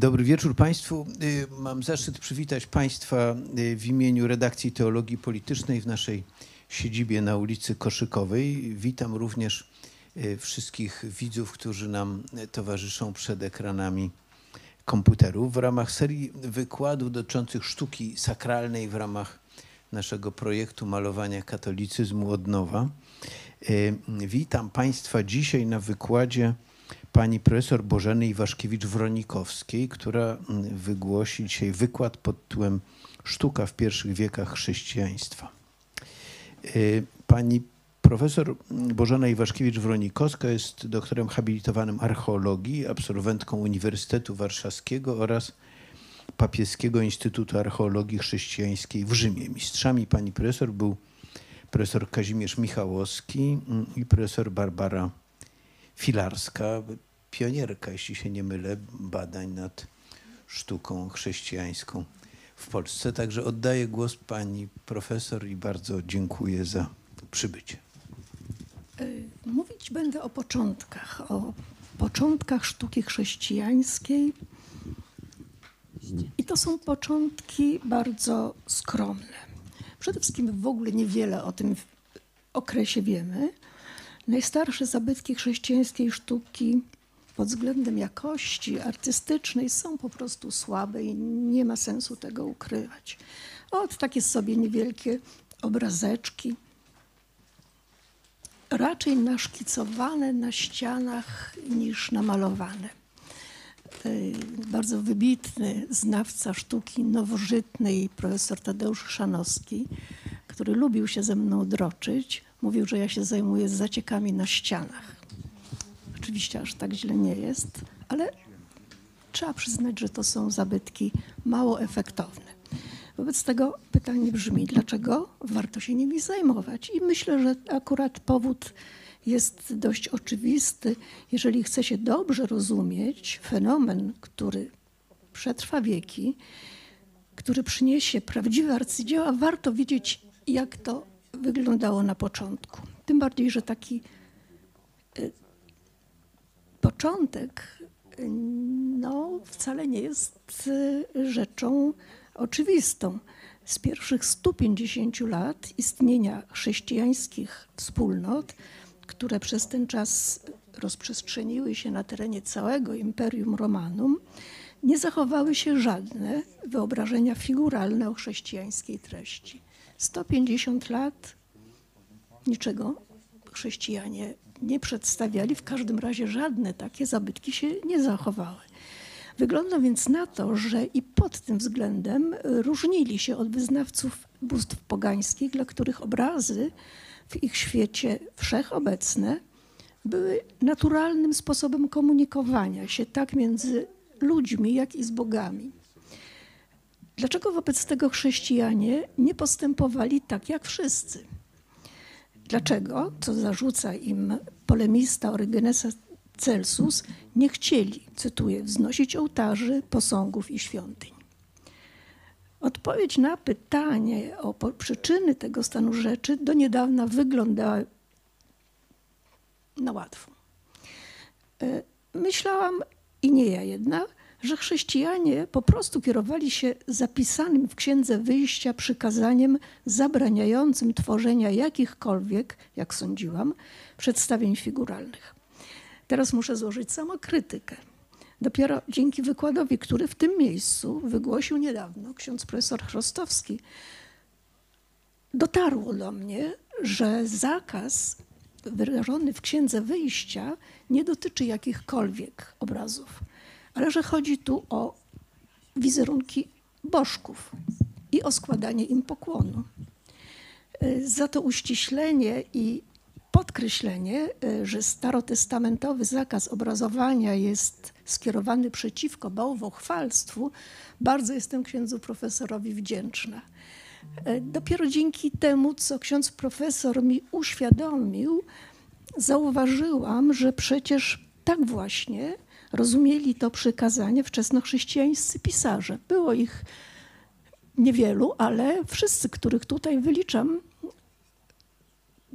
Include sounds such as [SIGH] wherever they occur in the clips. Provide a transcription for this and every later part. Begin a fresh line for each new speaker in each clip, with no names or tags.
Dobry wieczór Państwu. Y, Mam zaszczyt przywitać Państwa y, w imieniu redakcji Teologii Politycznej w naszej siedzibie na ulicy Koszykowej. Witam również y, wszystkich widzów, którzy nam towarzyszą przed ekranami komputerów w ramach serii wykładów dotyczących sztuki sakralnej w ramach naszego projektu malowania katolicyzmu od nowa. Witam Państwa dzisiaj na wykładzie pani profesor Bożeny Iwaszkiewicz-Wronikowskiej, która mm, wygłosi dzisiaj wykład pod tytułem Sztuka w pierwszych wiekach chrześcijaństwa. Y, Pani profesor Bożena Iwaszkiewicz-Wronikowska jest doktorem habilitowanym archeologii, absolwentką Uniwersytetu Warszawskiego oraz Papieskiego Instytutu Archeologii Chrześcijańskiej w Rzymie. Mistrzami pani profesor był profesor Kazimierz Michałowski mm, i profesor Barbara Filarska, pionierka, jeśli się nie mylę, badań nad sztuką chrześcijańską w Polsce. Także oddaję głos pani profesor i bardzo dziękuję za przybycie.
Y, Mówić będę o początkach, o początkach sztuki chrześcijańskiej. I to są początki bardzo skromne. Przede wszystkim w ogóle niewiele o tym okresie wiemy. Najstarsze zabytki chrześcijańskiej sztuki pod względem jakości artystycznej są po prostu słabe i nie ma sensu tego ukrywać. Od takie sobie niewielkie obrazeczki, raczej naszkicowane na ścianach niż namalowane. Y, Bardzo wybitny znawca sztuki nowożytnej, profesor Tadeusz Chrzanowski, który lubił się ze mną droczyć, mówił, że ja się zajmuję zaciekami na ścianach. Oczywiście aż tak źle nie jest, ale trzeba przyznać, że to są zabytki mało efektowne. Wobec tego pytanie brzmi, dlaczego warto się nimi zajmować? I myślę, że akurat powód jest dość oczywisty. Jeżeli chce się dobrze rozumieć fenomen, który przetrwa wieki, który przyniesie prawdziwe arcydzieła, warto wiedzieć, jak to wyglądało na początku. Tym bardziej, że taki y, początek no, wcale nie jest y, rzeczą oczywistą. Z pierwszych 150 lat istnienia chrześcijańskich wspólnot, które przez ten czas rozprzestrzeniły się na terenie całego Imperium Romanum, nie zachowały się żadne wyobrażenia figuralne o chrześcijańskiej treści. 150 lat niczego chrześcijanie nie przedstawiali, w każdym razie żadne takie zabytki się nie zachowały. Wygląda więc na to, że i pod tym względem różnili się od wyznawców bóstw pogańskich, dla których obrazy w ich świecie wszechobecne były naturalnym sposobem komunikowania się tak między ludźmi, jak i z bogami. Dlaczego wobec tego chrześcijanie nie postępowali tak jak wszyscy? Dlaczego, co zarzuca im polemista Orygenesa Celsus, nie chcieli, cytuję, wznosić ołtarzy, posągów i świątyń? Odpowiedź na pytanie o przyczyny tego stanu rzeczy do niedawna wyglądała na łatwo. E, Myślałam, i nie ja jedna, że chrześcijanie po prostu kierowali się zapisanym w Księdze Wyjścia przykazaniem zabraniającym tworzenia jakichkolwiek, jak sądziłam, przedstawień figuralnych. Teraz muszę złożyć samokrytykę. Dopiero dzięki wykładowi, który w tym miejscu wygłosił niedawno ksiądz profesor Chrostowski, dotarło do mnie, że zakaz wyrażony w Księdze Wyjścia nie dotyczy jakichkolwiek obrazów, ale że chodzi tu o wizerunki bożków i o składanie im pokłonu. Y, Za to uściślenie i podkreślenie, y, że starotestamentowy zakaz obrazowania jest skierowany przeciwko bałwochwalstwu, bardzo jestem księdzu profesorowi wdzięczna. E, Dopiero dzięki temu, co ksiądz profesor mi uświadomił, zauważyłam, że przecież tak właśnie rozumieli to przykazanie wczesnochrześcijańscy pisarze. Było ich niewielu, ale wszyscy, których tutaj wyliczam,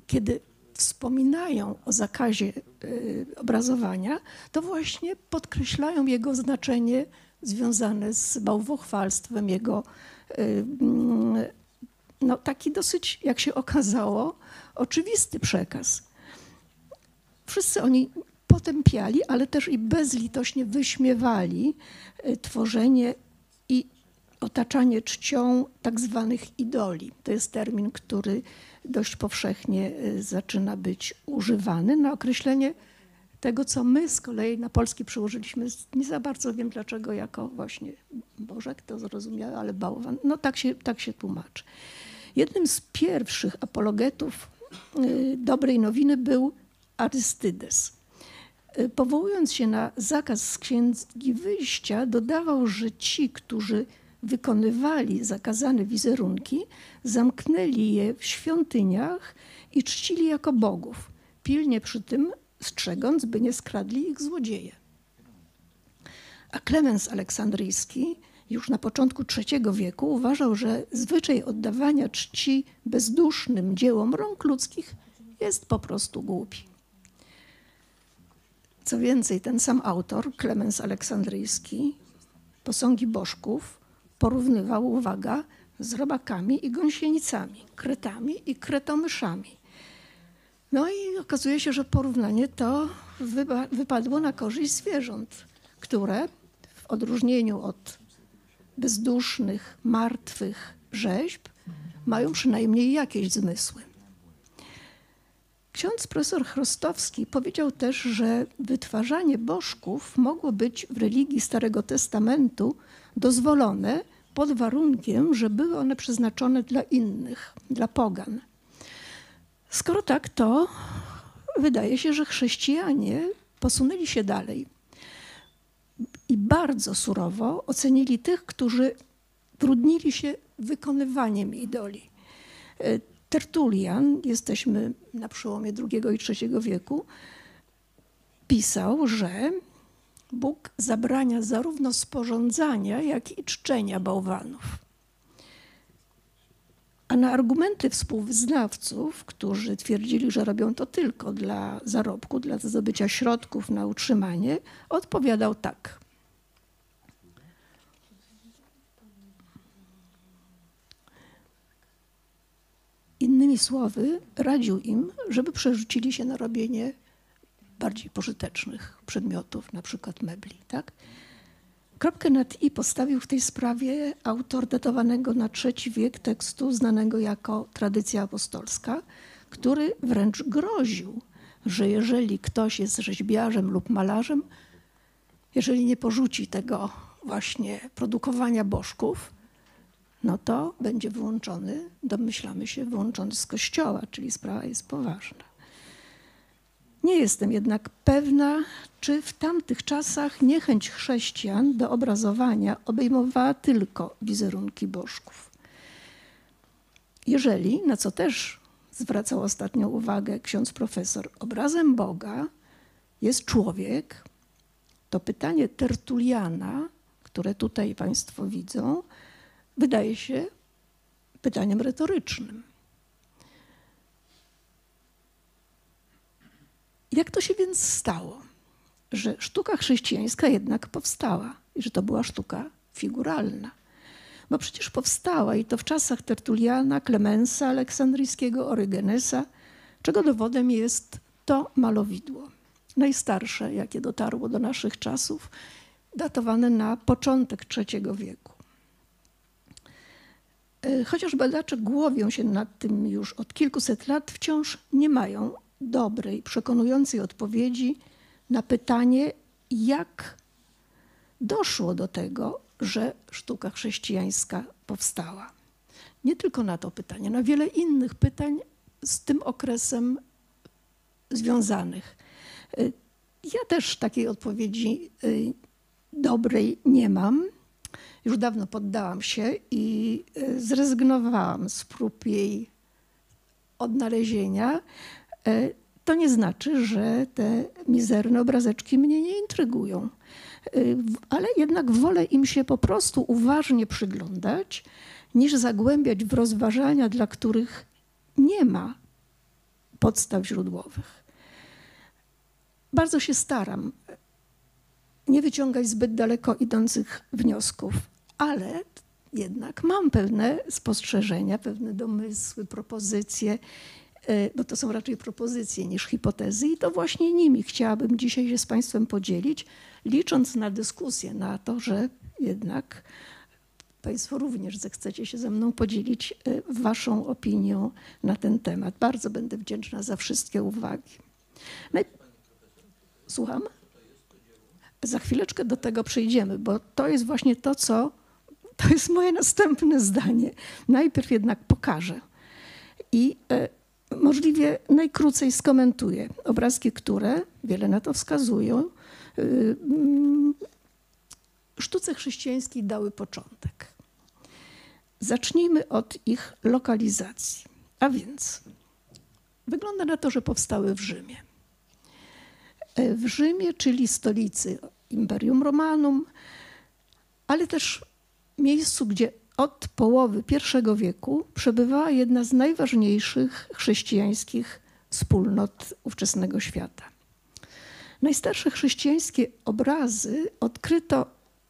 kiedy wspominają o zakazie y, obrazowania, to właśnie podkreślają jego znaczenie związane z bałwochwalstwem, jego y, mm, no, taki dosyć, jak się okazało, oczywisty przekaz. Wszyscy oni potępiali, ale też i bezlitośnie wyśmiewali y, tworzenie i otaczanie czcią tak zwanych idoli. To jest termin, który dość powszechnie y, zaczyna być używany na określenie tego, co my z kolei na polski przyłożyliśmy, nie za bardzo wiem dlaczego, jako właśnie Bożek, to zrozumiałe, ale bałwan. No tak się, tak się tłumaczy. Jednym z pierwszych apologetów y, dobrej nowiny był Arystydes. Y, Powołując się na zakaz z księgi wyjścia, dodawał, że ci, którzy wykonywali zakazane wizerunki, zamknęli je w świątyniach i czcili jako bogów, pilnie przy tym strzegąc, by nie skradli ich złodzieje. A Klemens Aleksandryjski już na początku III wieku uważał, że zwyczaj oddawania czci bezdusznym dziełom rąk ludzkich jest po prostu głupi. Co więcej, ten sam autor, Klemens Aleksandryjski, posągi bożków porównywał, uwaga, z robakami i gąsienicami, kretami i kretomyszami. No i okazuje się, że porównanie to wypa- wypadło na korzyść zwierząt, które w odróżnieniu od bezdusznych, martwych rzeźb mają przynajmniej jakieś zmysły. Ksiądz profesor Chrostowski powiedział też, że wytwarzanie bożków mogło być w religii Starego Testamentu dozwolone pod warunkiem, że były one przeznaczone dla innych, dla pogan. Skoro tak, to wydaje się, że chrześcijanie posunęli się dalej i bardzo surowo ocenili tych, którzy trudnili się wykonywaniem idoli. Tertulian, jesteśmy na przełomie II i III wieku, pisał, że Bóg zabrania zarówno sporządzania, jak i czczenia bałwanów. A na argumenty współwyznawców, którzy twierdzili, że robią to tylko dla zarobku, dla zdobycia środków na utrzymanie, odpowiadał tak. Innymi słowy, radził im, żeby przerzucili się na robienie bardziej pożytecznych przedmiotów, na przykład mebli. Tak? Kropkę nad i postawił w tej sprawie autor datowanego na III wiek tekstu znanego jako tradycja apostolska, który wręcz groził, że jeżeli ktoś jest rzeźbiarzem lub malarzem, jeżeli nie porzuci tego właśnie produkowania bożków, no to będzie wyłączony, domyślamy się, wyłączony z kościoła, czyli sprawa jest poważna. Nie jestem jednak pewna, czy w tamtych czasach niechęć chrześcijan do obrazowania obejmowała tylko wizerunki bożków. Jeżeli, na co też zwracał ostatnio uwagę ksiądz profesor, obrazem Boga jest człowiek, to pytanie Tertuliana, które tutaj Państwo widzą, wydaje się pytaniem retorycznym. Jak to się więc stało, że sztuka chrześcijańska jednak powstała i że to była sztuka figuralna? Bo przecież powstała i to w czasach Tertuliana, Klemensa, Aleksandryjskiego, Orygenesa, czego dowodem jest to malowidło. Najstarsze, jakie dotarło do naszych czasów, datowane na początek III wieku. E, Chociaż badacze głowią się nad tym już od kilkuset lat, wciąż nie mają dobrej, przekonującej odpowiedzi na pytanie, jak doszło do tego, że sztuka chrześcijańska powstała. Nie tylko na to pytanie, na wiele innych pytań z tym okresem związanych. Y, Ja też takiej odpowiedzi y, dobrej nie mam. Już dawno poddałam się i y, zrezygnowałam z prób jej odnalezienia. E, To nie znaczy, że te mizerne obrazeczki mnie nie intrygują, E, ale jednak wolę im się po prostu uważnie przyglądać, niż zagłębiać w rozważania, dla których nie ma podstaw źródłowych. Bardzo się staram nie wyciągać zbyt daleko idących wniosków, ale jednak mam pewne spostrzeżenia, pewne domysły, propozycje, e, bo to są raczej propozycje niż hipotezy i to właśnie nimi chciałabym dzisiaj się z Państwem podzielić, licząc na dyskusję, na to, że jednak Państwo również zechcecie się ze mną podzielić e, Waszą opinią na ten temat. Bardzo będę wdzięczna za wszystkie uwagi. Słucham? Za chwileczkę do tego przejdziemy, bo to jest właśnie to, co to jest moje następne zdanie. Najpierw jednak pokażę i e, możliwie najkrócej skomentuję obrazki, które wiele na to wskazują. E, mm, sztuce chrześcijańskiej dały początek. Zacznijmy od ich lokalizacji. A więc wygląda na to, że powstały w Rzymie. E, w Rzymie, czyli stolicy Imperium Romanum, ale też miejscu, gdzie od połowy I wieku przebywała jedna z najważniejszych chrześcijańskich wspólnot ówczesnego świata. Najstarsze chrześcijańskie obrazy odkryto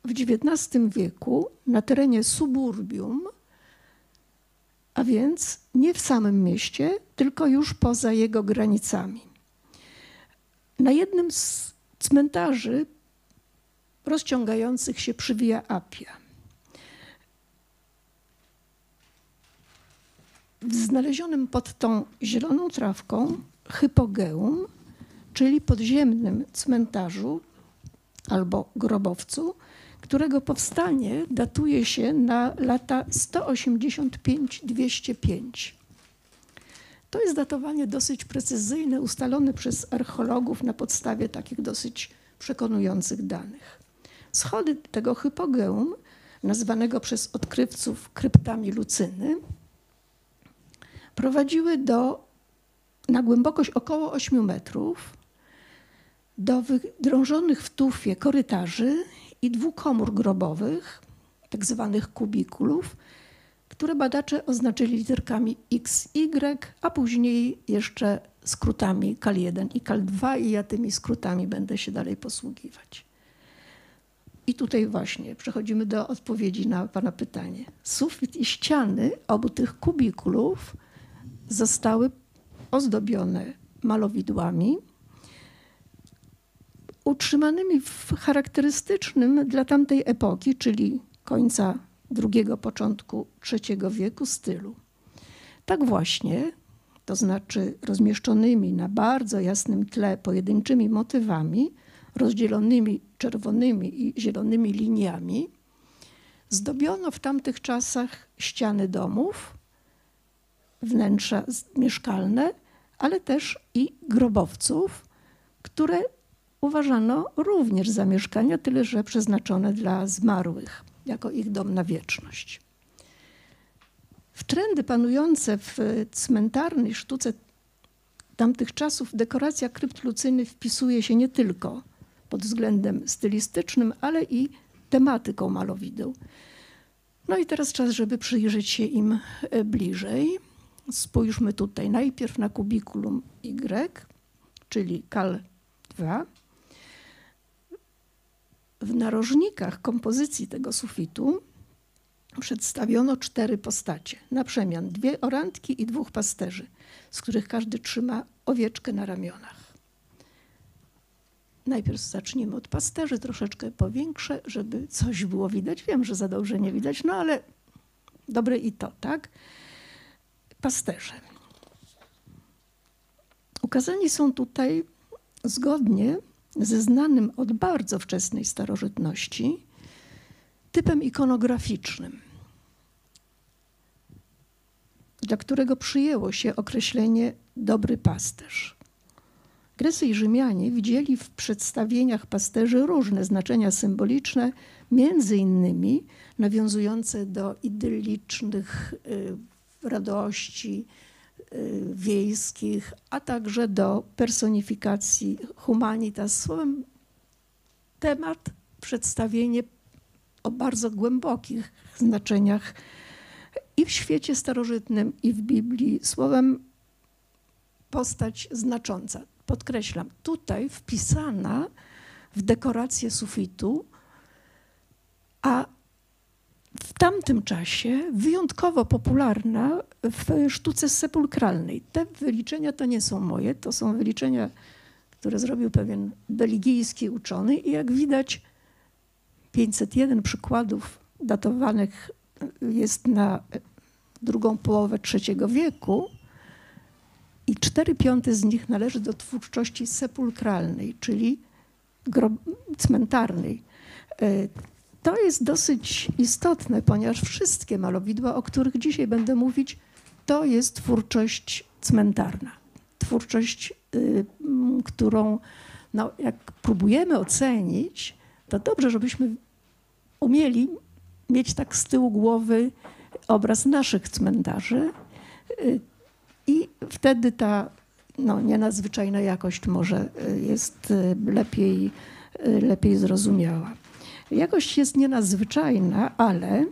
w XIX wieku na terenie suburbium, a więc nie w samym mieście, tylko już poza jego granicami. Na jednym z cmentarzy rozciągających się przy Via Appia. W znalezionym pod tą zieloną trawką hypogeum, czyli podziemnym cmentarzu albo grobowcu, którego powstanie datuje się na lata 185-205. To jest datowanie dosyć precyzyjne, ustalone przez archeologów na podstawie takich dosyć przekonujących danych. Schody tego hypogeum, nazwanego przez odkrywców kryptami Lucyny, prowadziły do, na głębokość około 8 metrów do wydrążonych w tufie korytarzy i dwóch komór grobowych, tak zwanych kubikulów, które badacze oznaczyli literkami XY, a później jeszcze skrótami KAL1 i KAL2 i ja tymi skrótami będę się dalej posługiwać. I tutaj właśnie przechodzimy do odpowiedzi na Pana pytanie. Sufit i ściany obu tych kubikulów zostały ozdobione malowidłami, utrzymanymi w charakterystycznym dla tamtej epoki, czyli końca II, początku III wieku stylu. Tak właśnie, to znaczy rozmieszczonymi na bardzo jasnym tle pojedynczymi motywami, rozdzielonymi czerwonymi i zielonymi liniami, zdobiono w tamtych czasach ściany domów, wnętrza mieszkalne, ale też i grobowców, które uważano również za mieszkania, tyle że przeznaczone dla zmarłych, jako ich dom na wieczność. W trendy panujące w cmentarnej sztuce tamtych czasów dekoracja krypt Lucyny wpisuje się nie tylko pod względem stylistycznym, ale i tematyką malowideł. No i teraz czas, żeby przyjrzeć się im e, bliżej. Spójrzmy tutaj najpierw na kubikulum Y, czyli KAL 2. W narożnikach kompozycji tego sufitu przedstawiono cztery postacie. Na przemian dwie orantki i dwóch pasterzy, z których każdy trzyma owieczkę na ramionach. Najpierw zacznijmy od pasterzy, troszeczkę powiększe, żeby coś było widać. Wiem, że za dobrze nie widać, no ale dobre i to, tak? Pasterze. Ukazani są tutaj zgodnie ze znanym od bardzo wczesnej starożytności typem ikonograficznym, dla którego przyjęło się określenie dobry pasterz. Grecy i Rzymianie widzieli w przedstawieniach pasterzy różne znaczenia symboliczne, między innymi nawiązujące do idyllicznych y, radości, Y, wiejskich, a także do personifikacji humanitas. Słowem, temat, przedstawienie o bardzo głębokich znaczeniach i w świecie starożytnym, i w Biblii. Słowem, postać znacząca. Podkreślam, tutaj wpisana w dekorację sufitu, a w tamtym czasie wyjątkowo popularna w sztuce sepulkralnej. Te wyliczenia to nie są moje, to są wyliczenia, które zrobił pewien belgijski uczony i jak widać 501 przykładów datowanych jest na drugą połowę trzeciego wieku i 4 piąte z nich należy do twórczości sepulkralnej, czyli cmentarnej. E, to jest dosyć istotne, ponieważ wszystkie malowidła, o których dzisiaj będę mówić, to jest twórczość cmentarna. Twórczość, y, którą no, jak próbujemy ocenić, to dobrze, żebyśmy umieli mieć tak z tyłu głowy obraz naszych cmentarzy y, i wtedy ta no, nienadzwyczajna jakość może y, jest lepiej, lepiej zrozumiała. Jakość jest nienadzwyczajna, ale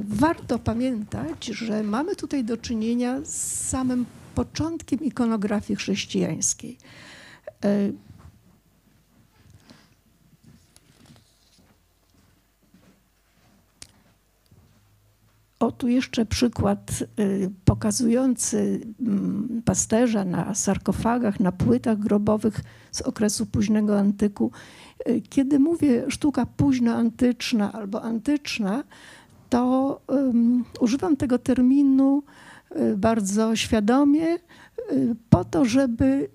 warto pamiętać, że mamy tutaj do czynienia z samym początkiem ikonografii chrześcijańskiej. O, tu jeszcze przykład y, pokazujący mm, pasterza na sarkofagach, na płytach grobowych z okresu późnego antyku. Y, kiedy mówię sztuka późnoantyczna albo antyczna, to um, używam tego terminu y, bardzo świadomie po to, żeby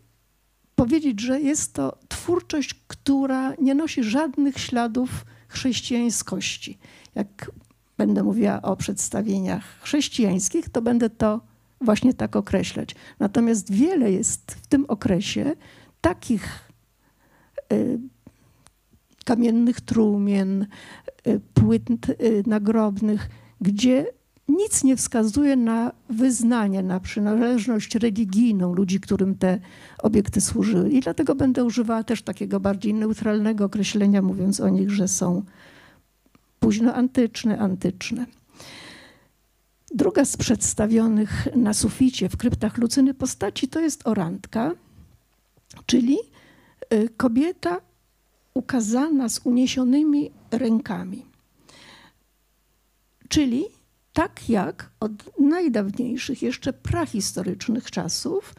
powiedzieć, że jest to twórczość, która nie nosi żadnych śladów chrześcijańskości. Jak będę mówiła o przedstawieniach chrześcijańskich, to będę to właśnie tak określać. Natomiast wiele jest w tym okresie takich y, kamiennych trumien, y, płyt y, nagrobnych, gdzie nic nie wskazuje na wyznanie, na przynależność religijną ludzi, którym te obiekty służyły. I dlatego będę używała też takiego bardziej neutralnego określenia, mówiąc o nich, że są późnoantyczne, antyczne. Druga z przedstawionych na suficie w kryptach Lucyny postaci to jest orantka, czyli y, kobieta ukazana z uniesionymi rękami. Czyli tak jak od najdawniejszych, jeszcze prahistorycznych czasów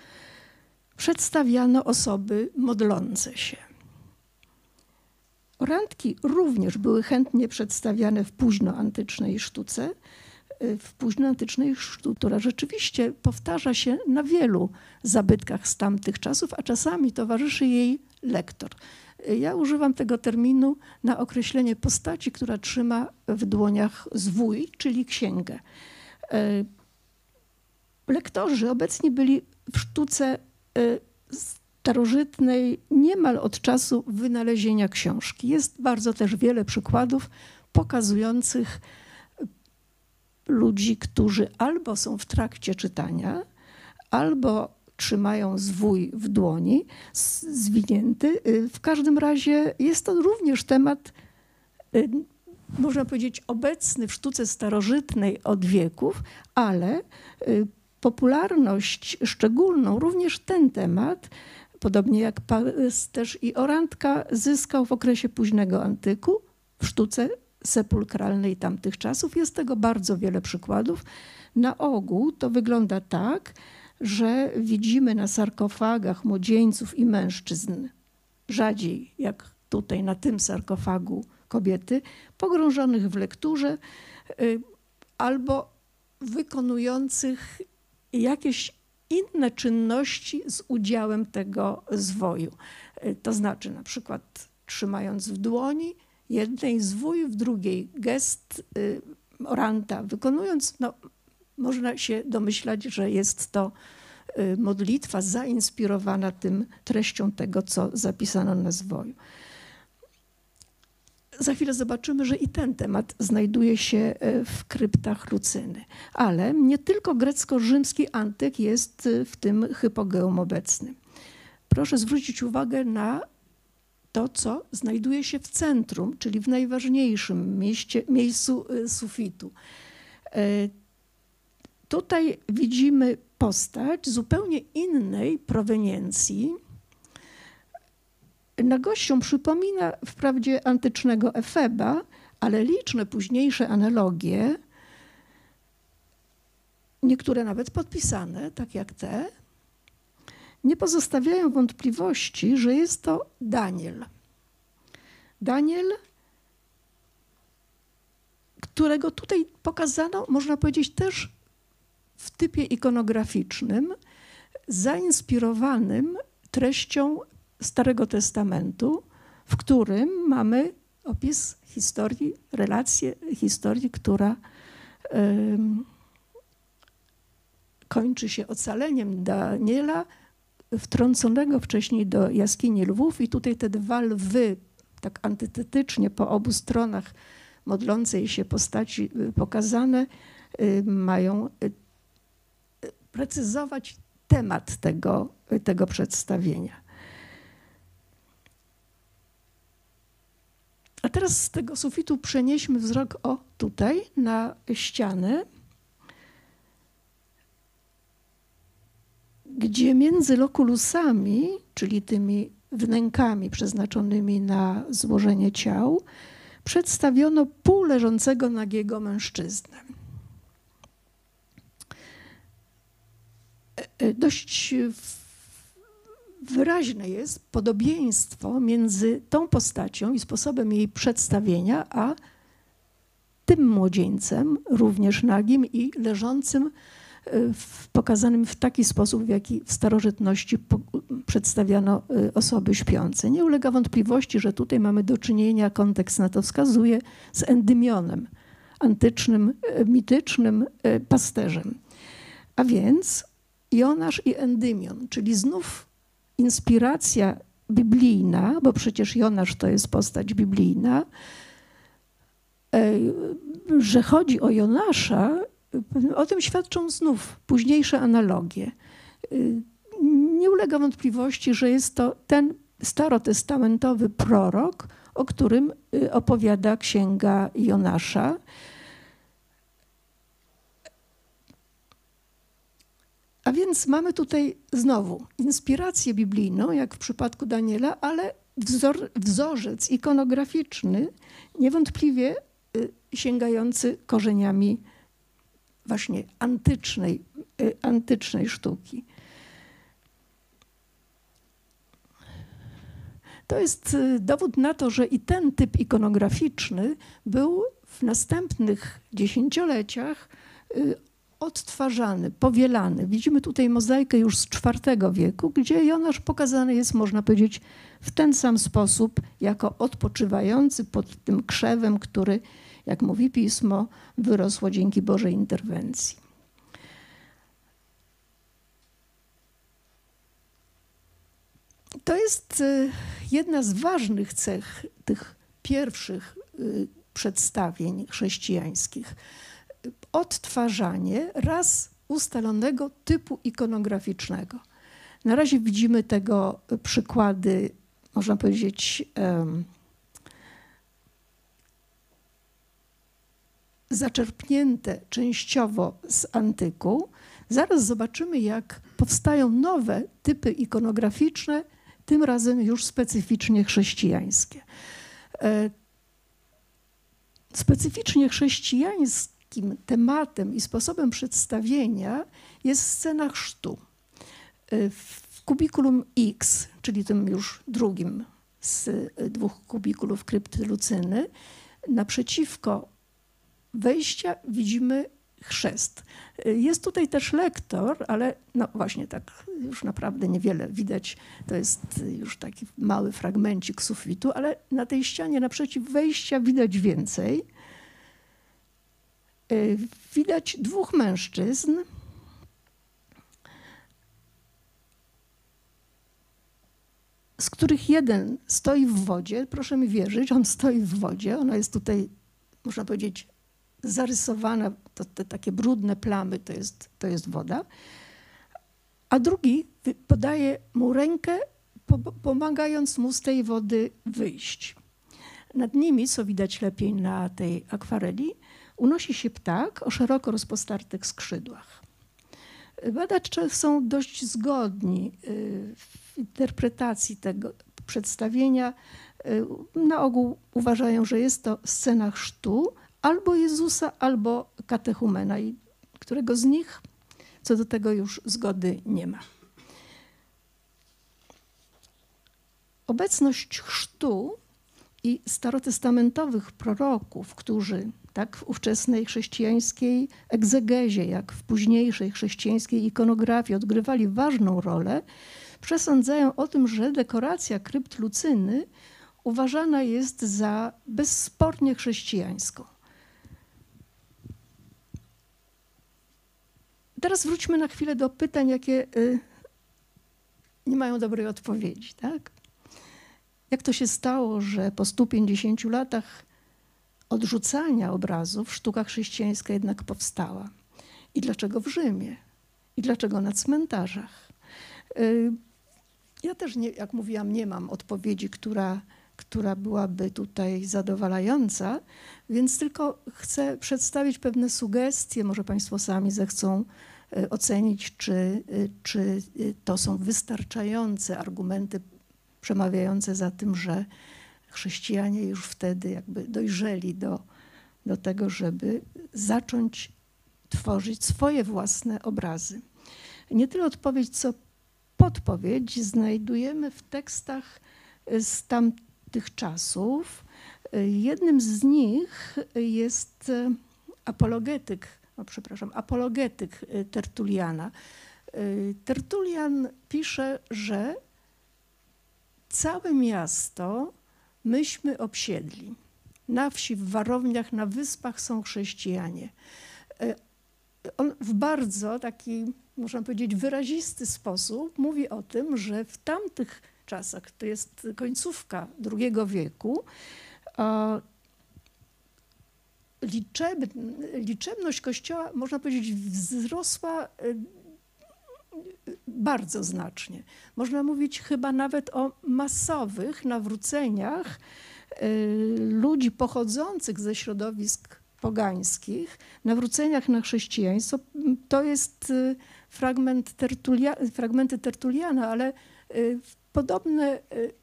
przedstawiano osoby modlące się. Randki również były chętnie przedstawiane w późnoantycznej sztuce, y, w późnoantycznej sztuce, która rzeczywiście powtarza się na wielu zabytkach z tamtych czasów, a czasami towarzyszy jej lektor. Y, ja używam tego terminu na określenie postaci, która trzyma w dłoniach zwój, czyli księgę. Y, lektorzy obecni byli w sztuce starożytnej niemal od czasu wynalezienia książki. Jest bardzo też wiele przykładów pokazujących ludzi, którzy albo są w trakcie czytania, albo trzymają zwój w dłoni, zwinięty. W każdym razie jest to również temat, y, można powiedzieć, obecny w sztuce starożytnej od wieków, ale y, popularność szczególną również ten temat podobnie jak też i Orantka, zyskał w okresie późnego antyku w sztuce sepulkralnej tamtych czasów. Jest tego bardzo wiele przykładów. Na ogół to wygląda tak, że widzimy na sarkofagach młodzieńców i mężczyzn, rzadziej jak tutaj na tym sarkofagu kobiety, pogrążonych w lekturze y, albo wykonujących jakieś inne czynności z udziałem tego zwoju. Y, to znaczy na przykład trzymając w dłoni jednej zwój, w drugiej gest y, oranta, wykonując, no, można się domyślać, że jest to y, modlitwa zainspirowana tym treścią tego, co zapisano na zwoju za chwilę zobaczymy, że i ten temat znajduje się e, w kryptach Lucyny. Ale nie tylko grecko-rzymski antyk jest e, w tym hypogeum obecny. Proszę zwrócić uwagę na to, co znajduje się w centrum, czyli w najważniejszym mieście, miejscu e, sufitu. Tutaj widzimy postać zupełnie innej proweniencji, Nagością przypomina wprawdzie antycznego Efeba, ale liczne późniejsze analogie, niektóre nawet podpisane, tak jak te, nie pozostawiają wątpliwości, że jest to Daniel. Daniel, którego tutaj pokazano, można powiedzieć, też w typie ikonograficznym, zainspirowanym treścią Starego Testamentu, w którym mamy opis historii, relację historii, która kończy się ocaleniem Daniela, wtrąconego wcześniej do jaskini lwów. I tutaj te dwa lwy, tak antytetycznie po obu stronach modlącej się postaci y, pokazane, y, mają y, precyzować temat tego, tego przedstawienia. A teraz z tego sufitu przenieśmy wzrok o tutaj na ścianę, gdzie między lokulusami, czyli tymi wnękami przeznaczonymi na złożenie ciał, przedstawiono półleżącego nagiego mężczyznę. E, e, dość wyraźne jest podobieństwo między tą postacią i sposobem jej przedstawienia, a tym młodzieńcem, również nagim i leżącym, e, w, pokazanym w taki sposób, w jaki w starożytności po, przedstawiano e, osoby śpiące. Nie ulega wątpliwości, że tutaj mamy do czynienia, kontekst na to wskazuje, z Endymionem, antycznym, e, mitycznym pasterzem. A więc Jonasz i Endymion, czyli znów inspiracja biblijna, bo przecież Jonasz to jest postać biblijna, e, że chodzi o Jonasza, o tym świadczą znów późniejsze analogie. E, nie ulega wątpliwości, że jest to ten starotestamentowy prorok, o którym e, opowiada księga Jonasza. A więc mamy tutaj znowu inspirację biblijną, jak w przypadku Daniela, ale wzor, wzorzec ikonograficzny, niewątpliwie y, sięgający korzeniami właśnie antycznej, y, antycznej sztuki. To jest y, dowód na to, że i ten typ ikonograficzny był w następnych dziesięcioleciach odtwarzany, powielany. Widzimy tutaj mozaikę już z IV wieku, gdzie Jonasz pokazany jest, można powiedzieć, w ten sam sposób, jako odpoczywający pod tym krzewem, który, jak mówi pismo, wyrosło dzięki Bożej interwencji. To jest y, jedna z ważnych cech tych pierwszych y, przedstawień chrześcijańskich odtwarzanie raz ustalonego typu ikonograficznego. Na razie widzimy tego przykłady, można powiedzieć, um, zaczerpnięte częściowo z antyku. Zaraz zobaczymy, jak powstają nowe typy ikonograficzne, tym razem już specyficznie chrześcijańskie. E, specyficznie chrześcijańskie takim tematem i sposobem przedstawienia jest scena chrztu. Y, w kubikulum X, czyli tym już drugim z dwóch kubikulów krypty Lucyny, naprzeciwko wejścia widzimy chrzest. Y, jest tutaj też lektor, ale no właśnie tak już naprawdę niewiele widać. To jest już taki mały fragmencik sufitu, ale na tej ścianie naprzeciw wejścia widać więcej. Y, widać dwóch mężczyzn. Z których jeden stoi w wodzie, proszę mi wierzyć, on stoi w wodzie, ona jest tutaj, można powiedzieć, zarysowana, to, te takie brudne plamy to jest, to jest woda, a drugi podaje mu rękę, pomagając mu z tej wody wyjść. Nad nimi, co widać lepiej na tej akwareli, unosi się ptak o szeroko rozpostartych skrzydłach. Badacze są dość zgodni y, w interpretacji tego, przedstawienia y, na ogół uważają, że jest to scena chrztu albo Jezusa, albo katechumena i którego z nich co do tego już zgody nie ma. Obecność chrztu i starotestamentowych proroków, którzy tak w ówczesnej chrześcijańskiej egzegezie, jak w późniejszej chrześcijańskiej ikonografii odgrywali ważną rolę, przesądzają o tym, że dekoracja krypt Lucyny uważana jest za bezspornie chrześcijańską. Teraz wróćmy na chwilę do pytań, jakie y, nie mają dobrej odpowiedzi. Tak? Jak to się stało, że po 150 latach odrzucania obrazów sztuka chrześcijańska jednak powstała? I dlaczego w Rzymie? I dlaczego na cmentarzach? Y, ja też, nie, jak mówiłam, nie mam odpowiedzi, która, która byłaby tutaj zadowalająca, więc tylko chcę przedstawić pewne sugestie. Może Państwo sami zechcą y, ocenić, czy, y, czy to są wystarczające argumenty przemawiające za tym, że chrześcijanie już wtedy jakby dojrzeli do, do tego, żeby zacząć tworzyć swoje własne obrazy. Nie tyle odpowiedź, co podpowiedź znajdujemy w tekstach z tamtych czasów. Jednym z nich jest apologetyk, no przepraszam, apologetyk Tertuliana. Tertulian pisze, że całe miasto myśmy obsiedli. Na wsi, w warowniach, na wyspach są chrześcijanie. E, on w bardzo taki, można powiedzieć, wyrazisty sposób mówi o tym, że w tamtych czasach, to jest końcówka II wieku, liczeb, liczebność kościoła, można powiedzieć, wzrosła e, bardzo znacznie. Można mówić chyba nawet o masowych nawróceniach y, ludzi pochodzących ze środowisk pogańskich, nawróceniach na chrześcijaństwo. To jest y, fragment Tertulia, fragmenty Tertuliana, ale y, podobne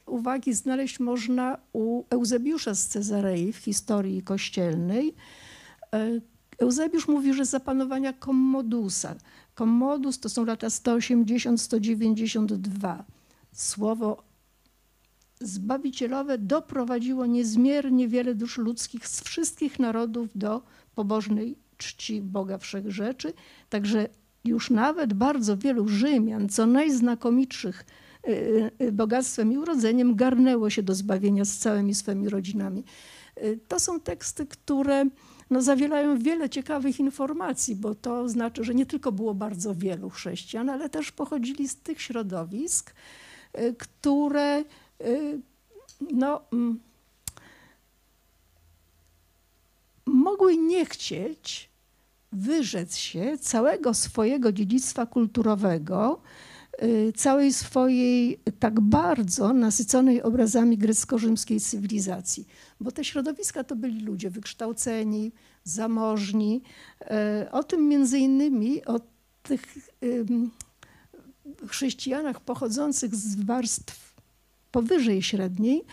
uwagi znaleźć można u Eusebiusza z Cezarei w historii kościelnej. Eusebiusz mówi, że za panowania Kommodusa, Commodus to są lata 180-192. Słowo zbawicielowe doprowadziło niezmiernie wiele dusz ludzkich z wszystkich narodów do pobożnej czci Boga Wszechrzeczy. Także już nawet bardzo wielu Rzymian, co najznakomitszych y, y, bogactwem i urodzeniem, garnęło się do zbawienia z całymi swymi rodzinami. Y, to są teksty, które no, zawierają wiele ciekawych informacji, bo to znaczy, że nie tylko było bardzo wielu chrześcijan, ale też pochodzili z tych środowisk, y, które y, no, mm, mogły nie chcieć wyrzec się całego swojego dziedzictwa kulturowego, całej swojej tak bardzo nasyconej obrazami grecko-rzymskiej cywilizacji. Bo te środowiska to byli ludzie wykształceni, zamożni. Y, o tym między innymi, o tych chrześcijanach pochodzących z warstw powyżej średniej,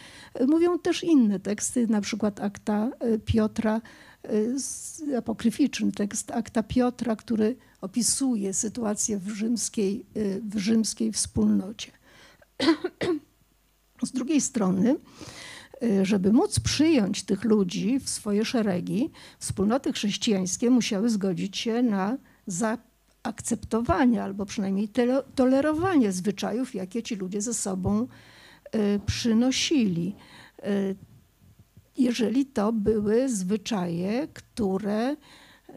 y, mówią też inne teksty, na przykład akta Piotra, apokryficzny tekst akta Piotra, który opisuje sytuację w rzymskiej, y, w rzymskiej wspólnocie. [CLEARS THROAT] Z drugiej strony, y, żeby móc przyjąć tych ludzi w swoje szeregi, wspólnoty chrześcijańskie musiały zgodzić się na zaakceptowanie albo przynajmniej tolerowanie zwyczajów, jakie ci ludzie ze sobą y, przynosili. Jeżeli to były zwyczaje, które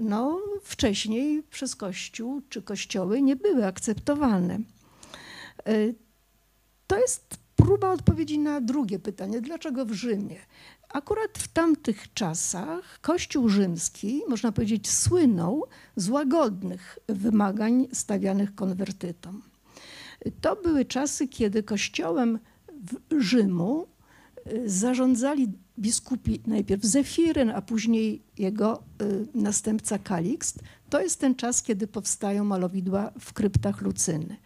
no, wcześniej przez Kościół czy kościoły nie były akceptowane. E, to jest próba odpowiedzi na drugie pytanie, dlaczego w Rzymie? Akurat w tamtych czasach Kościół rzymski, można powiedzieć, słynął z łagodnych wymagań stawianych konwertytom. To były czasy, kiedy kościołem Rzymu zarządzali biskupi najpierw Zefiryn, a później jego y, następca Kalikst. To jest ten czas, kiedy powstają malowidła w kryptach Lucyny.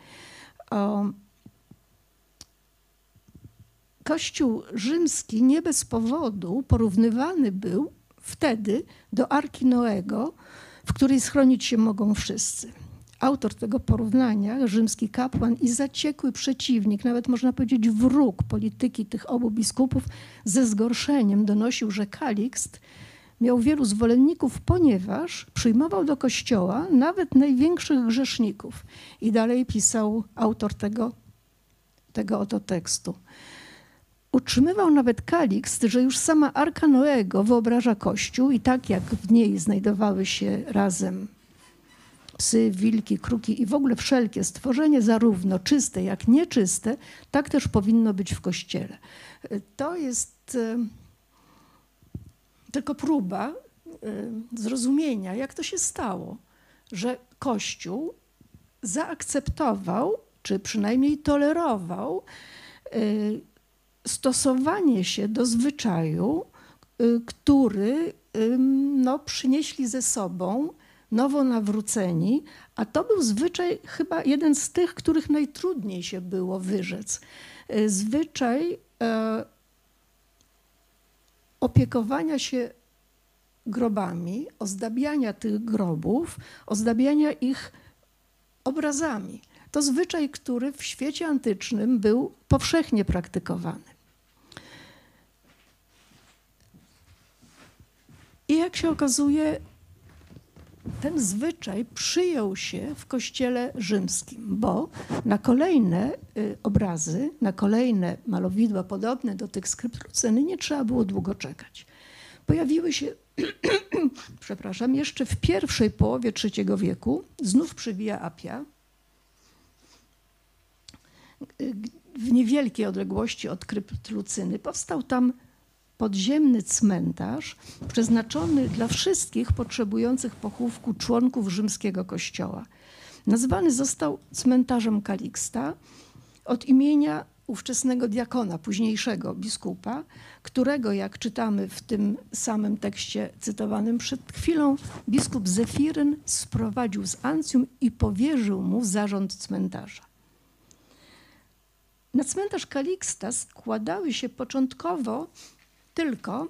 Kościół rzymski nie bez powodu porównywany był wtedy do Arki Noego, w której schronić się mogą wszyscy. Autor tego porównania, rzymski kapłan i zaciekły przeciwnik, nawet można powiedzieć wróg polityki tych obu biskupów, ze zgorszeniem donosił, że Kalikst miał wielu zwolenników, ponieważ przyjmował do kościoła nawet największych grzeszników. I dalej pisał autor tego, tego oto tekstu. Utrzymywał nawet Kalikst, że już sama Arka Noego wyobraża Kościół i tak jak w niej znajdowały się razem psy, wilki, kruki i w ogóle wszelkie stworzenie, zarówno czyste jak nieczyste, tak też powinno być w Kościele. To jest e, tylko próba e, zrozumienia, jak to się stało, że Kościół zaakceptował, czy przynajmniej tolerował e, stosowanie się do zwyczaju, który no, przynieśli ze sobą nowonawróceni, a to był zwyczaj chyba jeden z tych, których najtrudniej się było wyrzec. Zwyczaj e, opiekowania się grobami, ozdabiania tych grobów, ozdabiania ich obrazami. To zwyczaj, który w świecie antycznym był powszechnie praktykowany. I jak się okazuje, ten zwyczaj przyjął się w kościele rzymskim, bo na kolejne y, obrazy, na kolejne malowidła podobne do tych skrypt Lucyny nie trzeba było długo czekać. Pojawiły się, [CLEARS THROAT] przepraszam, jeszcze w pierwszej połowie III wieku, znów przywija Apia, y, w niewielkiej odległości od krypt Lucyny. Powstał tam podziemny cmentarz przeznaczony dla wszystkich potrzebujących pochówku członków rzymskiego kościoła. Nazwany został cmentarzem Kaliksta od imienia ówczesnego diakona, późniejszego biskupa, którego, jak czytamy w tym samym tekście cytowanym przed chwilą, biskup Zefiryn sprowadził z Ancjum i powierzył mu zarząd cmentarza. Na cmentarz Kaliksta składały się początkowo tylko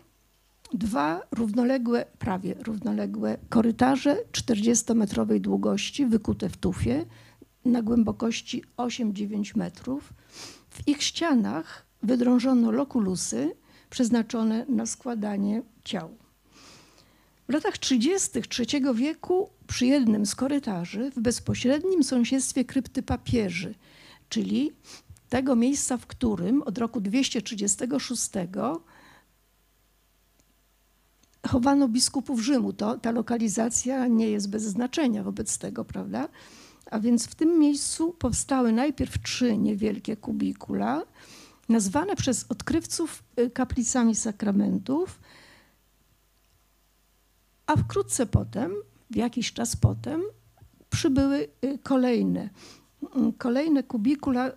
dwa równoległe, prawie równoległe korytarze 40-metrowej długości, wykute w tufie, na głębokości 8-9 metrów. W ich ścianach wydrążono lokulusy przeznaczone na składanie ciał. W latach 30. III wieku przy jednym z korytarzy w bezpośrednim sąsiedztwie krypty papieży, czyli tego miejsca, w którym od roku 236 chowano biskupów Rzymu. To, ta lokalizacja nie jest bez znaczenia wobec tego, prawda? A więc w tym miejscu powstały najpierw trzy niewielkie kubikula, nazwane przez odkrywców y, kaplicami sakramentów, a wkrótce potem, w jakiś czas potem, przybyły y, kolejne. Mm, kolejne kubikula, y,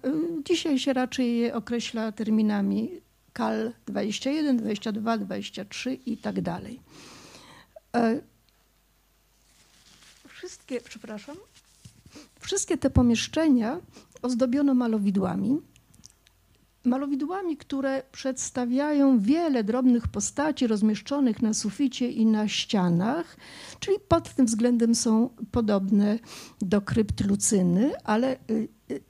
dzisiaj się raczej je określa terminami KAL 21, 22, 23 i tak dalej. E, wszystkie, przepraszam, wszystkie te pomieszczenia ozdobiono malowidłami. Malowidłami, które przedstawiają wiele drobnych postaci rozmieszczonych na suficie i na ścianach, czyli pod tym względem są podobne do krypt Lucyny, ale y, y,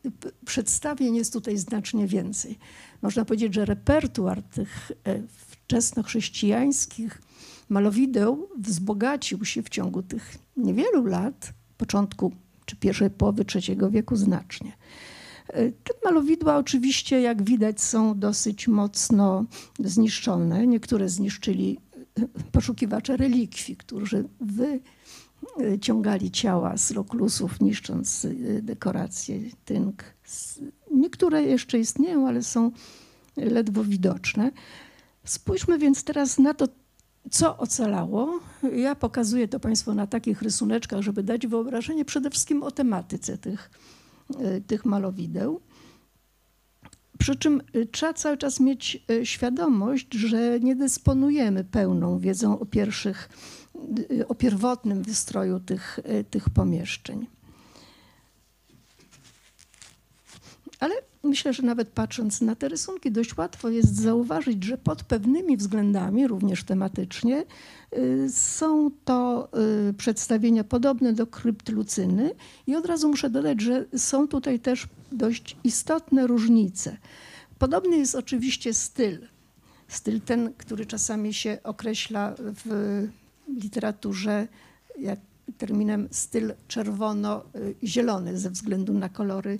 przedstawień jest tutaj znacznie więcej można powiedzieć, że repertuar tych e, wczesnochrześcijańskich malowideł wzbogacił się w ciągu tych niewielu lat, początku czy pierwszej połowy III wieku znacznie. E, te malowidła oczywiście, jak widać, są dosyć mocno zniszczone. Niektóre zniszczyli e, poszukiwacze relikwii, którzy wyciągali ciała z loklusów, niszcząc dekoracje, tynk, Niektóre jeszcze istnieją, ale są ledwo widoczne. Spójrzmy więc teraz na to, co ocalało. Ja pokazuję to Państwu na takich rysuneczkach, żeby dać wyobrażenie przede wszystkim o tematyce tych, e, tych malowideł. Przy czym e, trzeba cały czas mieć e, świadomość, że nie dysponujemy pełną wiedzą o pierwszych, o pierwotnym wystroju tych, tych pomieszczeń. Ale myślę, że nawet patrząc na te rysunki, dość łatwo jest zauważyć, że pod pewnymi względami, również tematycznie, y, są to y, przedstawienia podobne do krypt Lucyny i od razu muszę dodać, że są tutaj też dość istotne różnice. Podobny jest oczywiście styl. Styl ten, który czasami się określa w literaturze jak terminem styl czerwono-zielony ze względu na kolory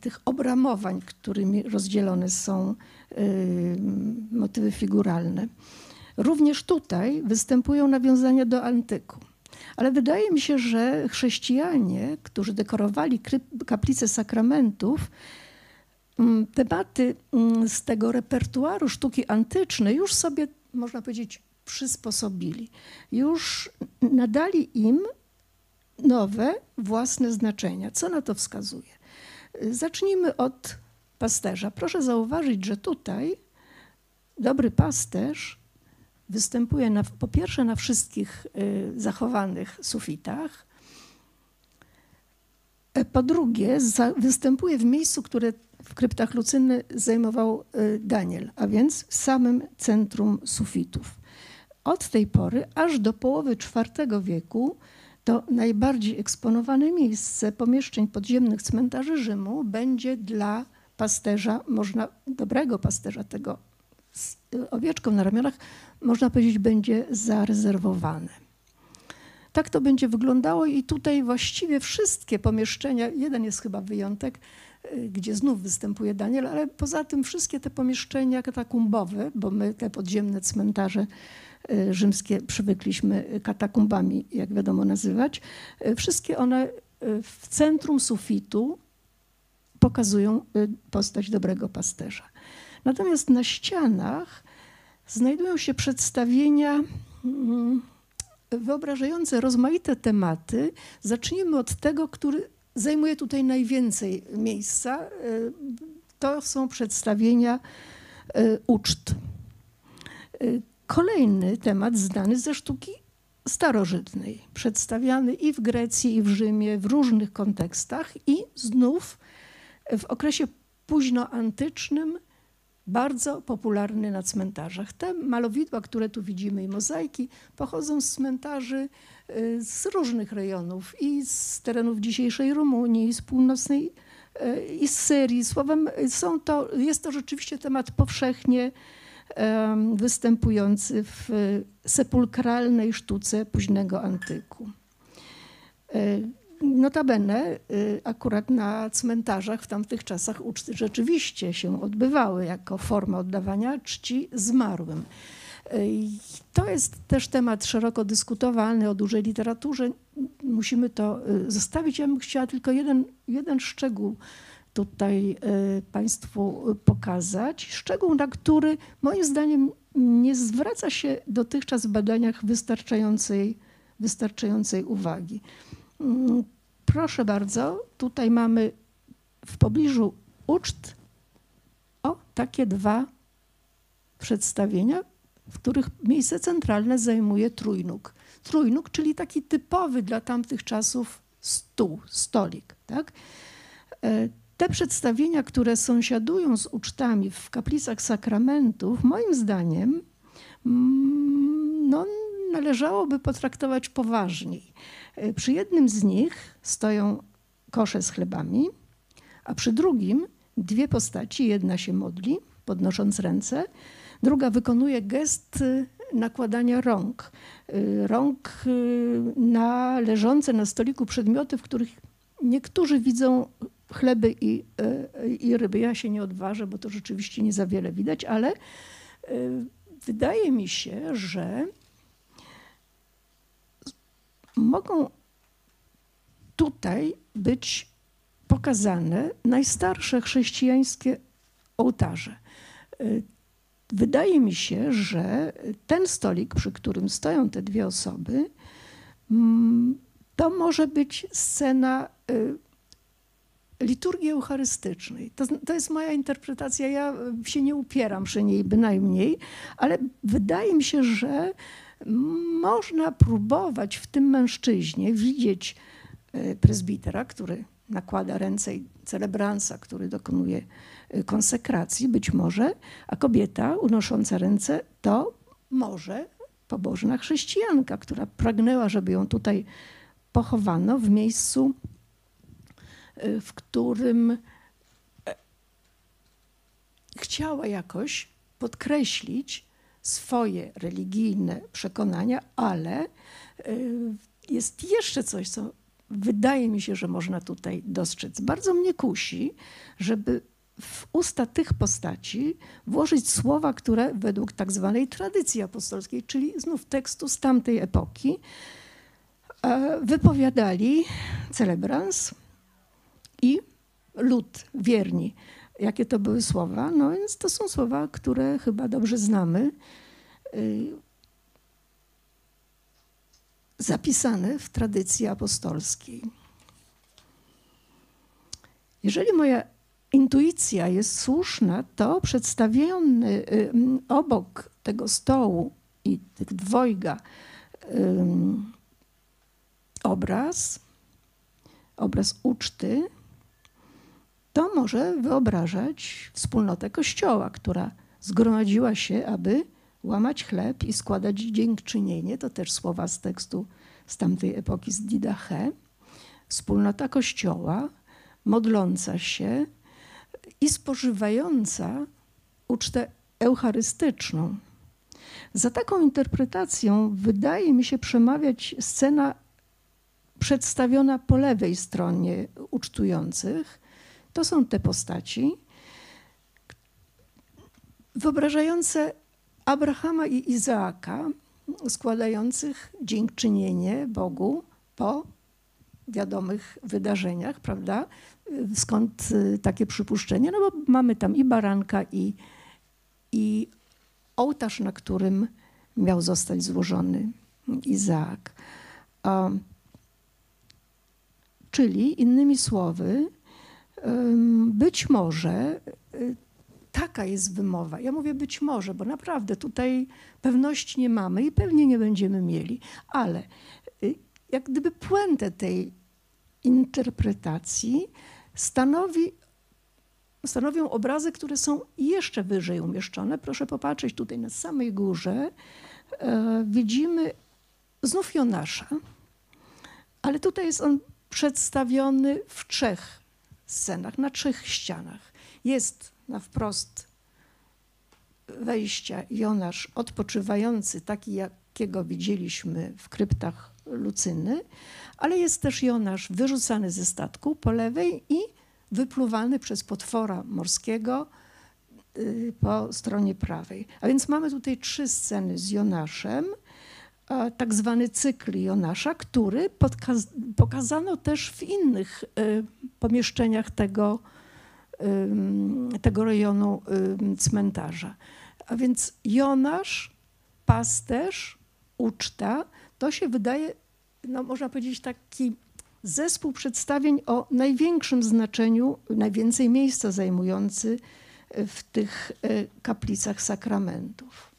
tych obramowań, którymi rozdzielone są y, motywy figuralne. Również tutaj występują nawiązania do antyku. Ale wydaje mi się, że chrześcijanie, którzy dekorowali kaplice sakramentów, mm, tematy mm, z tego repertuaru sztuki antycznej już sobie, można powiedzieć, przysposobili. Już nadali im nowe, własne znaczenia. Co na to wskazuje? Zacznijmy od pasterza. Proszę zauważyć, że tutaj dobry pasterz występuje na, po pierwsze na wszystkich y, zachowanych sufitach, e, po drugie za, występuje w miejscu, które w kryptach Lucyny zajmował y, Daniel, a więc w samym centrum sufitów. Od tej pory aż do połowy IV wieku to najbardziej eksponowane miejsce pomieszczeń podziemnych cmentarzy Rzymu będzie dla pasterza, można dobrego pasterza tego z owieczką na ramionach, można powiedzieć, będzie zarezerwowane. Tak to będzie wyglądało i tutaj właściwie wszystkie pomieszczenia, jeden jest chyba wyjątek, y, gdzie znów występuje Daniel, ale poza tym wszystkie te pomieszczenia katakumbowe, bo my te podziemne cmentarze y, rzymskie przywykliśmy katakumbami, jak wiadomo nazywać, y, wszystkie one w centrum sufitu pokazują postać dobrego pasterza. Natomiast na ścianach znajdują się przedstawienia mm, wyobrażające rozmaite tematy. Zacznijmy od tego, który zajmuje tutaj najwięcej miejsca. To są przedstawienia uczt. Kolejny temat znany ze sztuki starożytnej, przedstawiany i w Grecji, i w Rzymie, w różnych kontekstach, i znów w okresie późnoantycznym bardzo popularny na cmentarzach. Te malowidła, które tu widzimy i mozaiki pochodzą z cmentarzy y, z różnych rejonów i z terenów dzisiejszej Rumunii, i z północnej y, i z Syrii. Słowem, są to, jest to rzeczywiście temat powszechnie występujący w sepulkralnej sztuce późnego antyku. Y, Notabene y, akurat na cmentarzach w tamtych czasach uczty rzeczywiście się odbywały jako forma oddawania czci zmarłym. Y, to jest też temat szeroko dyskutowalny o dużej literaturze. Musimy to zostawić. Ja bym chciała tylko jeden, jeden szczegół tutaj Państwu pokazać. Szczegół, na który moim zdaniem nie zwraca się dotychczas w badaniach wystarczającej, wystarczającej uwagi. Mm, proszę bardzo, tutaj mamy w pobliżu uczt o takie dwa przedstawienia, w których miejsce centralne zajmuje trójnóg. Trójnóg, czyli taki typowy dla tamtych czasów stół, stolik. Tak? Te przedstawienia, które sąsiadują z ucztami w kaplicach sakramentów, moim zdaniem, mm, no, należałoby potraktować poważniej. E, przy jednym z nich stoją kosze z chlebami, a przy drugim dwie postaci. Jedna się modli, podnosząc ręce, druga wykonuje gest y, nakładania rąk. Y, rąk y, na leżące na stoliku przedmioty, w których niektórzy widzą chleby i, i ryby. Ja się nie odważę, bo to rzeczywiście nie za wiele widać, ale wydaje mi się, że mogą tutaj być pokazane najstarsze chrześcijańskie ołtarze. Y, wydaje mi się, że ten stolik, przy którym stoją te dwie osoby, mm, to może być scena liturgii eucharystycznej. To, to jest moja interpretacja, ja się nie upieram przy niej bynajmniej, ale wydaje mi się, że można próbować w tym mężczyźnie widzieć e, prezbitera, który nakłada ręce i celebransa, który dokonuje y, konsekracji, być może, a kobieta unosząca ręce to może pobożna chrześcijanka, która pragnęła, żeby ją tutaj pochowano w miejscu, w którym e, chciała jakoś podkreślić swoje religijne przekonania, ale y, jest jeszcze coś, co wydaje mi się, że można tutaj dostrzec. Bardzo mnie kusi, żeby w usta tych postaci włożyć słowa, które według tak zwanej tradycji apostolskiej, czyli znów tekstu z tamtej epoki, e, wypowiadali celebrans i lud, wierni. Jakie to były słowa? No więc to są słowa, które chyba dobrze znamy. Y, zapisane w tradycji apostolskiej. Jeżeli moja intuicja jest słuszna, to przedstawiony y, obok tego stołu i tych dwojga obraz, obraz uczty, to może wyobrażać wspólnotę Kościoła, która zgromadziła się, aby łamać chleb i składać dziękczynienie, to też słowa z tekstu z tamtej epoki, z Didache, wspólnota Kościoła, modląca się i spożywająca ucztę eucharystyczną. Za taką interpretacją wydaje mi się przemawiać scena przedstawiona po lewej stronie ucztujących. To są te postaci wyobrażające Abrahama i Izaaka, składających dziękczynienie Bogu po wiadomych wydarzeniach, prawda? Skąd y, takie przypuszczenie? No bo mamy tam i baranka, i, i ołtarz, na którym miał zostać złożony Izaak. Czyli innymi słowy, być może y, taka jest wymowa. Ja mówię być może, bo naprawdę tutaj pewności nie mamy i pewnie nie będziemy mieli, ale y, jak gdyby puentę tej interpretacji stanowi, stanowią obrazy, które są jeszcze wyżej umieszczone. Proszę popatrzeć tutaj na samej górze. E, widzimy znów Jonasza, ale tutaj jest on przedstawiony w trzech scenach, na trzech ścianach. Jest na wprost wejścia Jonasz odpoczywający, taki jakiego widzieliśmy w kryptach Lucyny, ale jest też Jonasz wyrzucany ze statku po lewej i wypluwany przez potwora morskiego y, po stronie prawej. A więc mamy tutaj trzy sceny z Jonaszem, tak zwany cykl Jonasza, który pokazano też w innych y, pomieszczeniach tego, tego rejonu cmentarza. A więc Jonasz, pasterz, uczta, to się wydaje, no można powiedzieć, taki zespół przedstawień o największym znaczeniu, najwięcej miejsca zajmujący w tych e, kaplicach sakramentów.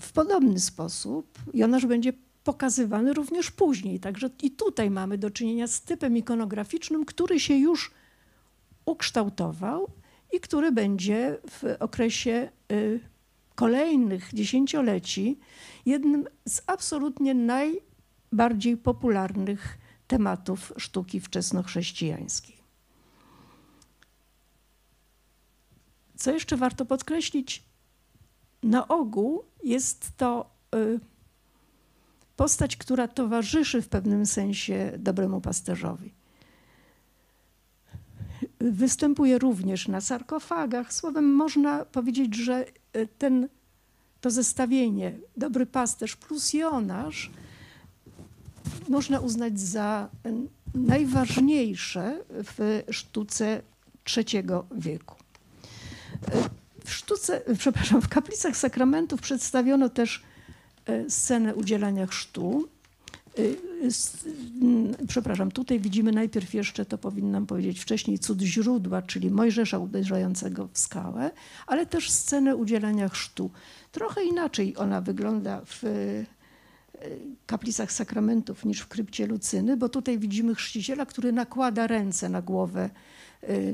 W podobny sposób Jonasz będzie pokazywany również później. Także i tutaj mamy do czynienia z typem ikonograficznym, który się już ukształtował i który będzie w okresie y, kolejnych dziesięcioleci jednym z absolutnie najbardziej popularnych tematów sztuki wczesnochrześcijańskiej. Co jeszcze warto podkreślić, na ogół jest to y, postać, która towarzyszy w pewnym sensie dobremu pasterzowi. Występuje również na sarkofagach. Słowem, można powiedzieć, że e, ten, to zestawienie dobry pasterz plus Jonasz można uznać za najważniejsze w sztuce III wieku. E, w sztuce, przepraszam, w kaplicach sakramentów przedstawiono też E, scenę udzielania chrztu. E, przepraszam, tutaj widzimy najpierw jeszcze, to powinnam powiedzieć wcześniej, cud źródła, czyli Mojżesza uderzającego w skałę, ale też scenę udzielania chrztu. Trochę inaczej ona wygląda w kaplicach sakramentów niż w krypcie Lucyny, bo tutaj widzimy chrzciciela, który nakłada ręce na głowę,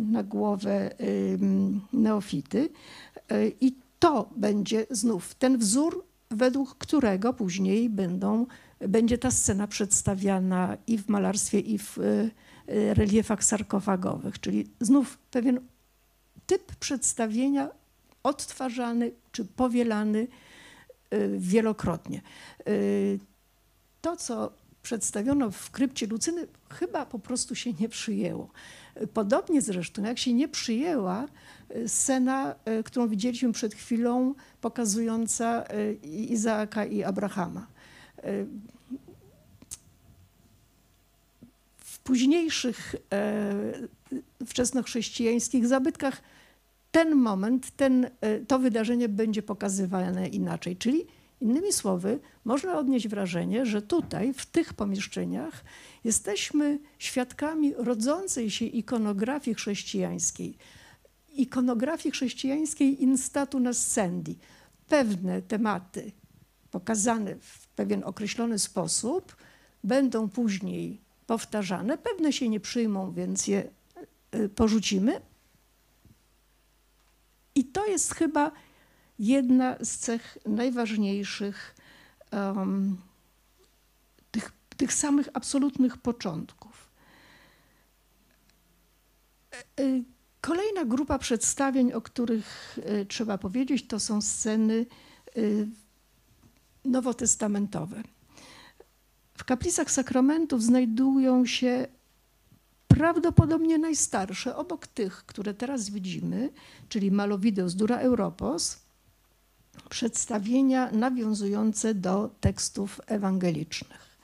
na głowę neofity. Y, I to będzie znów ten wzór, według którego później będą, będzie ta scena przedstawiana i w malarstwie, i w y, y, reliefach sarkofagowych, czyli znów pewien typ przedstawienia odtwarzany czy powielany y, wielokrotnie. Y, To, co przedstawiono w krypcie Lucyny, chyba po prostu się nie przyjęło. Podobnie zresztą, jak się nie przyjęła y, scena, y, którą widzieliśmy przed chwilą, pokazująca y, Izaaka i Abrahama. W późniejszych e, wczesnochrześcijańskich zabytkach ten moment, ten, e, to wydarzenie będzie pokazywane inaczej. Czyli innymi słowy, można odnieść wrażenie, że tutaj, w tych pomieszczeniach, jesteśmy świadkami rodzącej się ikonografii chrześcijańskiej. Ikonografii chrześcijańskiej instatu nascendi. Pewne tematy pokazane w pewien określony sposób będą później powtarzane. Pewne się nie przyjmą, więc je y, porzucimy, i to jest chyba jedna z cech najważniejszych em, tych, tych samych absolutnych początków. E, e, Kolejna grupa przedstawień, o których e, trzeba powiedzieć, to są sceny nowotestamentowe. W kaplicach sakramentów znajdują się prawdopodobnie najstarsze, obok tych, które teraz widzimy, czyli Malowideus Dura Europos, przedstawienia nawiązujące do tekstów ewangelicznych.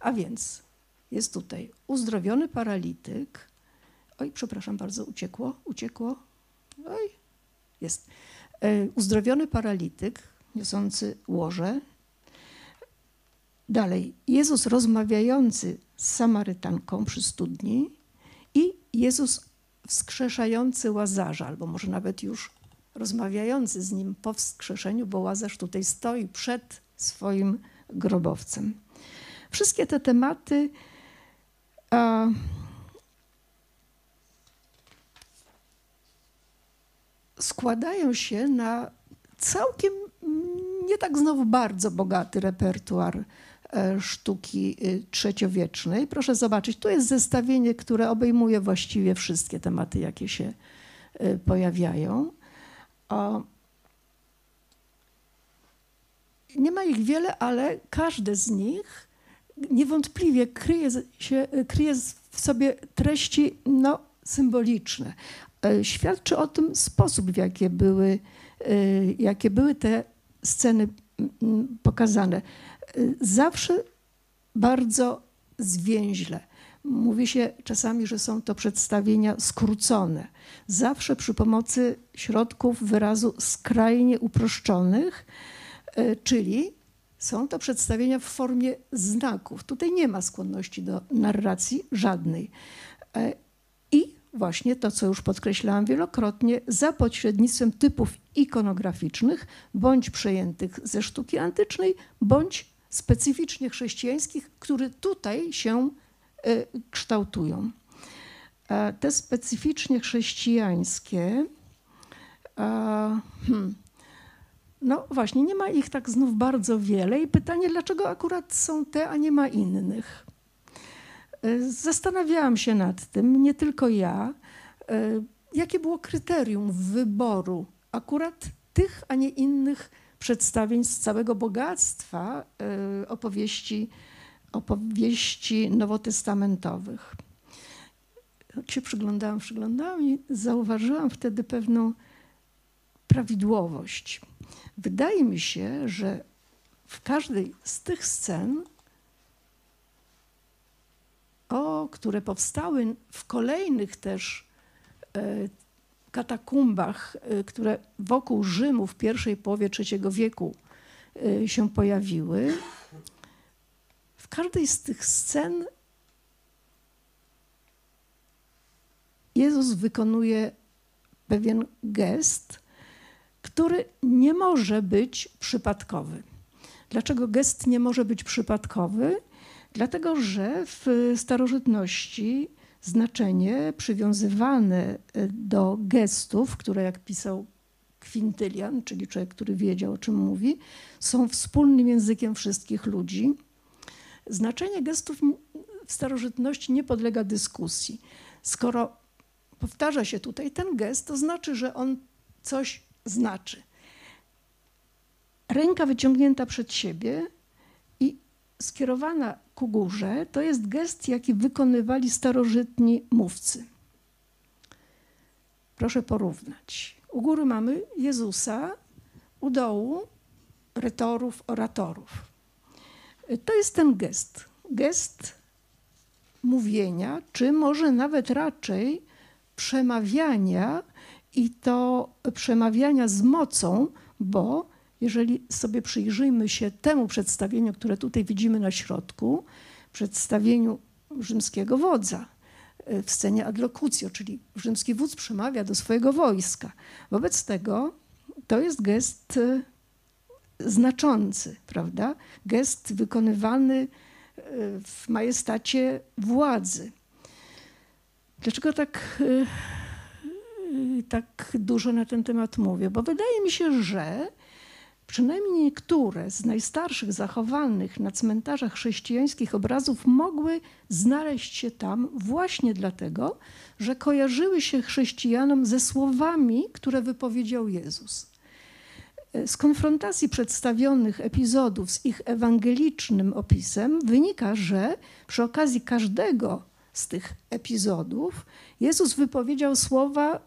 A więc jest tutaj uzdrowiony paralityk. Oj, przepraszam bardzo, uciekło, uciekło. Oj, jest. E, Uzdrowiony paralityk niosący łoże. Dalej, Jezus rozmawiający z Samarytanką przy studni i Jezus wskrzeszający Łazarza, albo może nawet już rozmawiający z nim po wskrzeszeniu, bo Łazarz tutaj stoi przed swoim grobowcem. Wszystkie te tematy a, składają się na całkiem nie tak znowu bardzo bogaty repertuar e, sztuki y, trzeciowiecznej. Proszę zobaczyć, tu jest zestawienie, które obejmuje właściwie wszystkie tematy, jakie się y, pojawiają. O, nie ma ich wiele, ale każde z nich niewątpliwie kryje, się, kryje w sobie treści no, symboliczne. E, Świadczy o tym sposób, w jaki były, e, jakie były te sceny pokazane. E, Zawsze bardzo zwięźle. Mówi się czasami, że są to przedstawienia skrócone. Zawsze przy pomocy środków wyrazu skrajnie uproszczonych, e, czyli są to przedstawienia w formie znaków. Tutaj nie ma skłonności do narracji żadnej. E, I właśnie to, co już podkreślałam wielokrotnie, za pośrednictwem typów ikonograficznych, bądź przejętych ze sztuki antycznej, bądź specyficznie chrześcijańskich, które tutaj się kształtują. E, Te specyficznie chrześcijańskie, e, hmm, no właśnie, nie ma ich tak znów bardzo wiele i pytanie, dlaczego akurat są te, a nie ma innych. E, Zastanawiałam się nad tym, nie tylko ja, jakie było kryterium wyboru akurat tych, a nie innych przedstawień z całego bogactwa opowieści, opowieści nowotestamentowych. Jak się przyglądałam, przyglądałam i zauważyłam wtedy pewną prawidłowość. Wydaje mi się, że w każdej z tych scen, o, które powstały w kolejnych też e, katakumbach, e, które wokół Rzymu w pierwszej połowie III wieku e, się pojawiły, każdej z tych scen Jezus wykonuje pewien gest, który nie może być przypadkowy. Dlaczego gest nie może być przypadkowy? Dlatego, że w starożytności znaczenie przywiązywane do gestów, które jak pisał Kwintylian, czyli człowiek, który wiedział o czym mówi, są wspólnym językiem wszystkich ludzi. Znaczenie gestów w starożytności nie podlega dyskusji. Skoro powtarza się tutaj ten gest, to znaczy, że on coś znaczy. Ręka wyciągnięta przed siebie i skierowana ku górze to jest gest, jaki wykonywali starożytni mówcy. Proszę porównać. U góry mamy Jezusa, u dołu retorów, oratorów. To jest ten gest. Gest mówienia, czy może nawet raczej przemawiania i to przemawiania z mocą, bo jeżeli sobie przyjrzyjmy się temu przedstawieniu, które tutaj widzimy na środku, przedstawieniu rzymskiego wodza w scenie adlocucio, czyli rzymski wódz przemawia do swojego wojska. Wobec tego to jest gest e, znaczący, prawda? Gest wykonywany e, w majestacie władzy. Dlaczego tak, e, tak dużo na ten temat mówię? Bo wydaje mi się, że przynajmniej niektóre z najstarszych zachowanych na cmentarzach chrześcijańskich obrazów mogły znaleźć się tam właśnie dlatego, że kojarzyły się chrześcijanom ze słowami, które wypowiedział Jezus. Z konfrontacji przedstawionych epizodów z ich ewangelicznym opisem wynika, że przy okazji każdego z tych epizodów Jezus wypowiedział słowa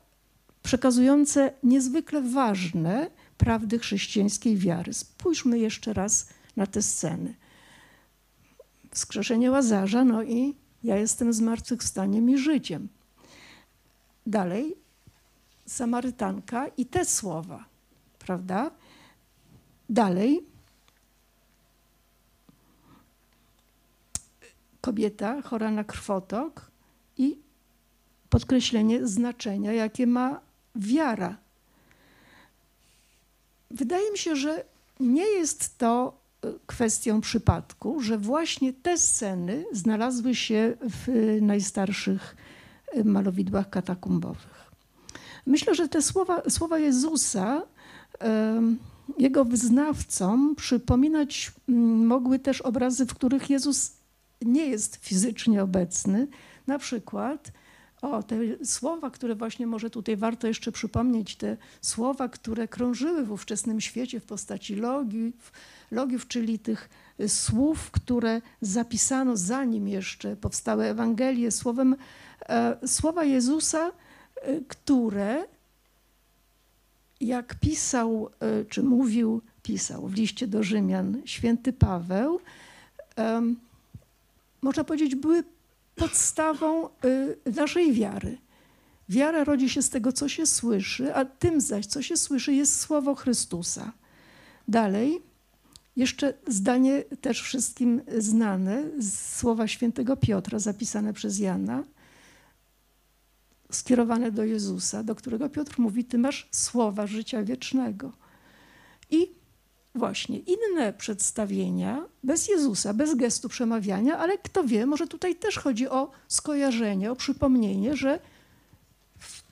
przekazujące niezwykle ważne prawdy chrześcijańskiej wiary. Spójrzmy jeszcze raz na te sceny. Wskrzeszenie Łazarza, no i ja jestem zmartwychwstaniem i życiem. Dalej, Samarytanka i te słowa, prawda? Dalej, kobieta chora na krwotok i podkreślenie znaczenia, jakie ma wiara Wydaje mi się, że nie jest to e, kwestią przypadku, że właśnie te sceny znalazły się w najstarszych e, malowidłach katakumbowych. Myślę, że te słowa, słowa Jezusa jego wyznawcom przypominać mogły też obrazy, w których Jezus nie jest fizycznie obecny. Na przykład o, te słowa, które właśnie może tutaj warto jeszcze przypomnieć, te słowa, które krążyły w ówczesnym świecie w postaci logiów, logiów czyli tych słów, które zapisano zanim jeszcze powstały Ewangelie, słowem, e, słowa Jezusa, e, które jak pisał, e, czy mówił, pisał w liście do Rzymian święty Paweł, e, można powiedzieć, były podstawą y, naszej wiary. Wiara rodzi się z tego, co się słyszy, a tym zaś, co się słyszy, jest słowo Chrystusa. Dalej, jeszcze zdanie też wszystkim znane słowa świętego Piotra, zapisane przez Jana, skierowane do Jezusa, do którego Piotr mówi: Ty masz słowa życia wiecznego. I właśnie inne przedstawienia, bez Jezusa, bez gestu przemawiania, ale kto wie, może tutaj też chodzi o skojarzenie, o przypomnienie, że w,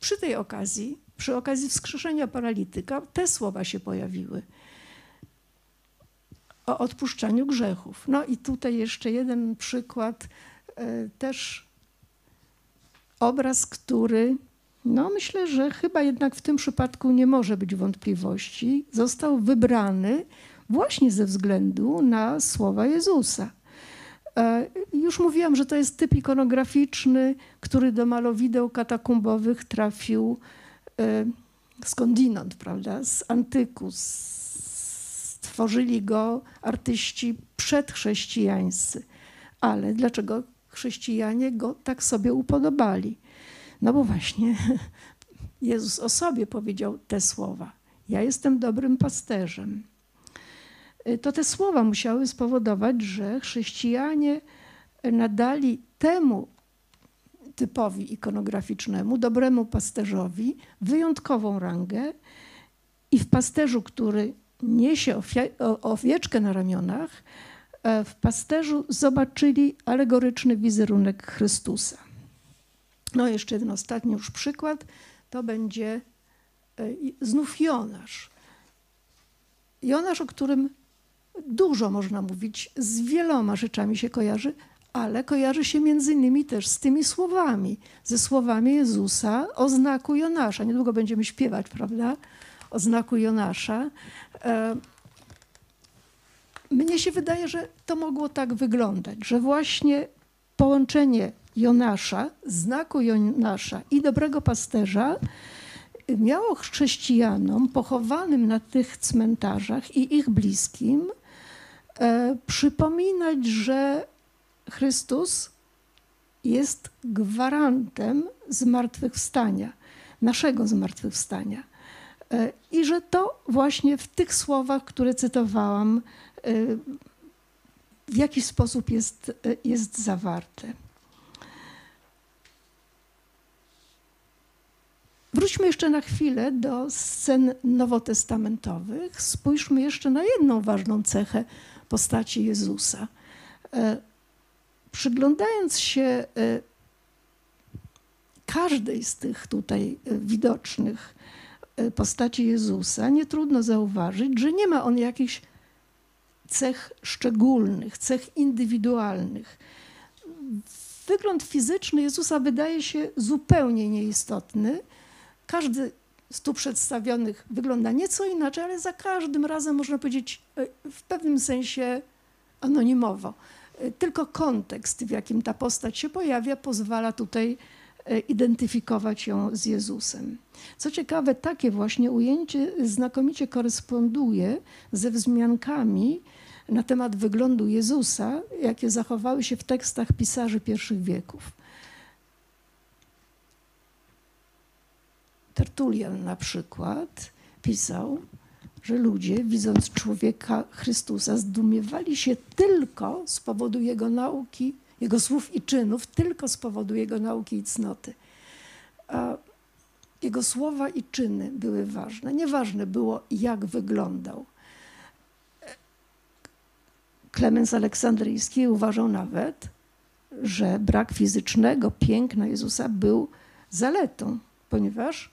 przy tej okazji, przy okazji wskrzeszenia paralityka, te słowa się pojawiły. O odpuszczaniu grzechów. No i tutaj jeszcze jeden przykład, e, też obraz, który no, myślę, że chyba jednak w tym przypadku nie może być wątpliwości. Został wybrany właśnie ze względu na słowa Jezusa. E, już mówiłam, że to jest typ ikonograficzny, który do malowideł katakumbowych trafił e, skądinąd, prawda, z antyku. Stworzyli go artyści przedchrześcijańscy. Ale dlaczego chrześcijanie go tak sobie upodobali? No bo właśnie [LAUGHS] Jezus o sobie powiedział te słowa. Ja jestem dobrym pasterzem. Y, to te słowa musiały spowodować, że chrześcijanie nadali temu typowi ikonograficznemu, dobremu pasterzowi, wyjątkową rangę i w pasterzu, który niesie owieczkę na ramionach, w pasterzu zobaczyli alegoryczny wizerunek Chrystusa. No jeszcze jeden ostatni już przykład, to będzie e, znów Jonasz. Jonasz, o którym dużo można mówić, z wieloma rzeczami się kojarzy, ale kojarzy się między innymi też z tymi słowami, ze słowami Jezusa o znaku Jonasza. Niedługo będziemy śpiewać, prawda? O znaku Jonasza. Mnie się wydaje, że to mogło tak wyglądać, że właśnie połączenie Jonasza, znaku Jonasza i dobrego pasterza miało chrześcijanom pochowanym na tych cmentarzach i ich bliskim e, przypominać, że Chrystus jest gwarantem zmartwychwstania, naszego zmartwychwstania. E, I że to właśnie w tych słowach, które cytowałam, w jakiś sposób jest, jest zawarte. Wróćmy jeszcze na chwilę do scen nowotestamentowych. Spójrzmy jeszcze na jedną ważną cechę postaci Jezusa. E, Przyglądając się e, każdej z tych tutaj e, widocznych postaci Jezusa, nie trudno zauważyć, że nie ma on jakichś cech szczególnych, cech indywidualnych. Wygląd fizyczny Jezusa wydaje się zupełnie nieistotny. Każdy z tu przedstawionych wygląda nieco inaczej, ale za każdym razem można powiedzieć e, w pewnym sensie anonimowo. E, Tylko kontekst, w jakim ta postać się pojawia, pozwala tutaj e, identyfikować ją z Jezusem. Co ciekawe, takie właśnie ujęcie znakomicie koresponduje ze wzmiankami na temat wyglądu Jezusa, jakie zachowały się w tekstach pisarzy pierwszych wieków. Tertulian na przykład pisał, że ludzie, widząc człowieka Chrystusa, zdumiewali się tylko z powodu jego nauki, jego słów i czynów, tylko z powodu jego nauki i cnoty. A jego słowa i czyny były ważne. Nieważne było, jak wyglądał. Klemens Aleksandryjski uważał nawet, że brak fizycznego piękna Jezusa był zaletą, ponieważ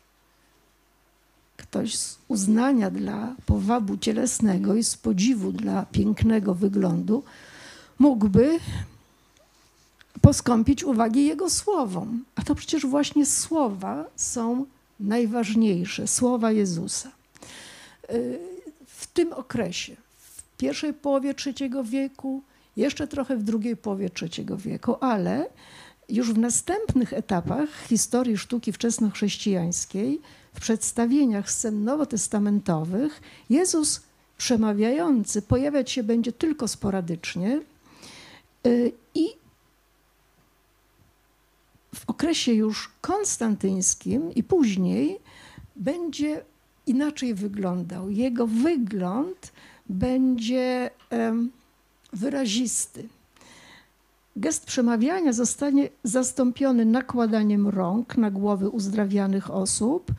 ktoś z uznania dla powabu cielesnego i z podziwu dla pięknego wyglądu mógłby poskąpić uwagi jego słowom. A to przecież właśnie słowa są najważniejsze, słowa Jezusa. Y, W tym okresie, pierwszej połowie III wieku, jeszcze trochę w drugiej połowie III wieku, ale już w następnych etapach historii sztuki wczesnochrześcijańskiej, w przedstawieniach scen nowotestamentowych, Jezus przemawiający pojawiać się będzie tylko sporadycznie y, i w okresie już konstantyńskim i później będzie inaczej wyglądał. Jego wygląd będzie wyrazisty. Gest przemawiania zostanie zastąpiony nakładaniem rąk na głowy uzdrawianych osób,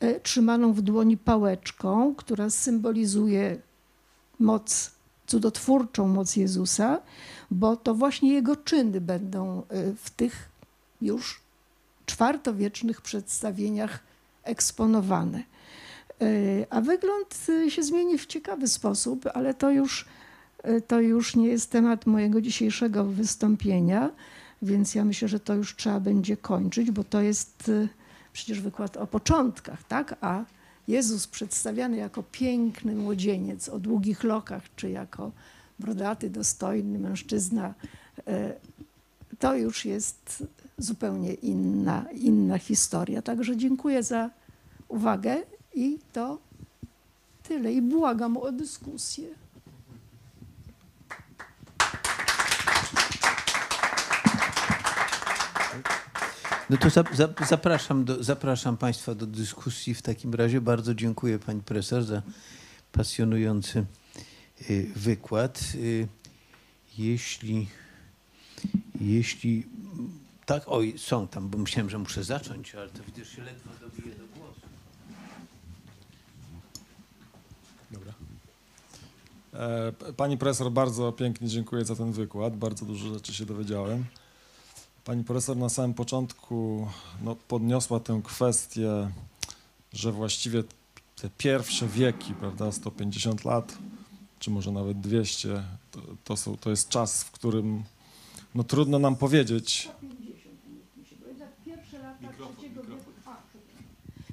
e, trzymaną w dłoni pałeczką, która symbolizuje moc, cudotwórczą moc Jezusa, bo to właśnie jego czyny będą e, w tych już czwartowiecznych przedstawieniach eksponowane. E, A wygląd e, się zmieni w ciekawy sposób, ale to już, e, to już nie jest temat mojego dzisiejszego wystąpienia, więc ja myślę, że to już trzeba będzie kończyć, bo to jest przecież wykład o początkach, tak? A Jezus przedstawiany jako piękny młodzieniec o długich lokach, czy jako brodaty, dostojny mężczyzna, to już jest zupełnie inna, inna historia. Także dziękuję za uwagę i to tyle. I błagam o dyskusję.
No to za, za, zapraszam, do, zapraszam Państwa do dyskusji. W takim razie bardzo dziękuję Pani Profesor za pasjonujący y, wykład. Y, Jeśli, jeśli tak, oj, są tam, bo myślałem, że muszę zacząć, ale to widzę, że się ledwo dobiję do głosu.
Dobra. E, Pani profesor, bardzo pięknie dziękuję za ten wykład. Bardzo dużo rzeczy się dowiedziałem. Pani profesor na samym początku no, podniosła tę kwestię, że właściwie te pierwsze wieki, prawda, 150 lat, czy może nawet 200, to, to, są, to jest czas, w którym no, trudno nam powiedzieć,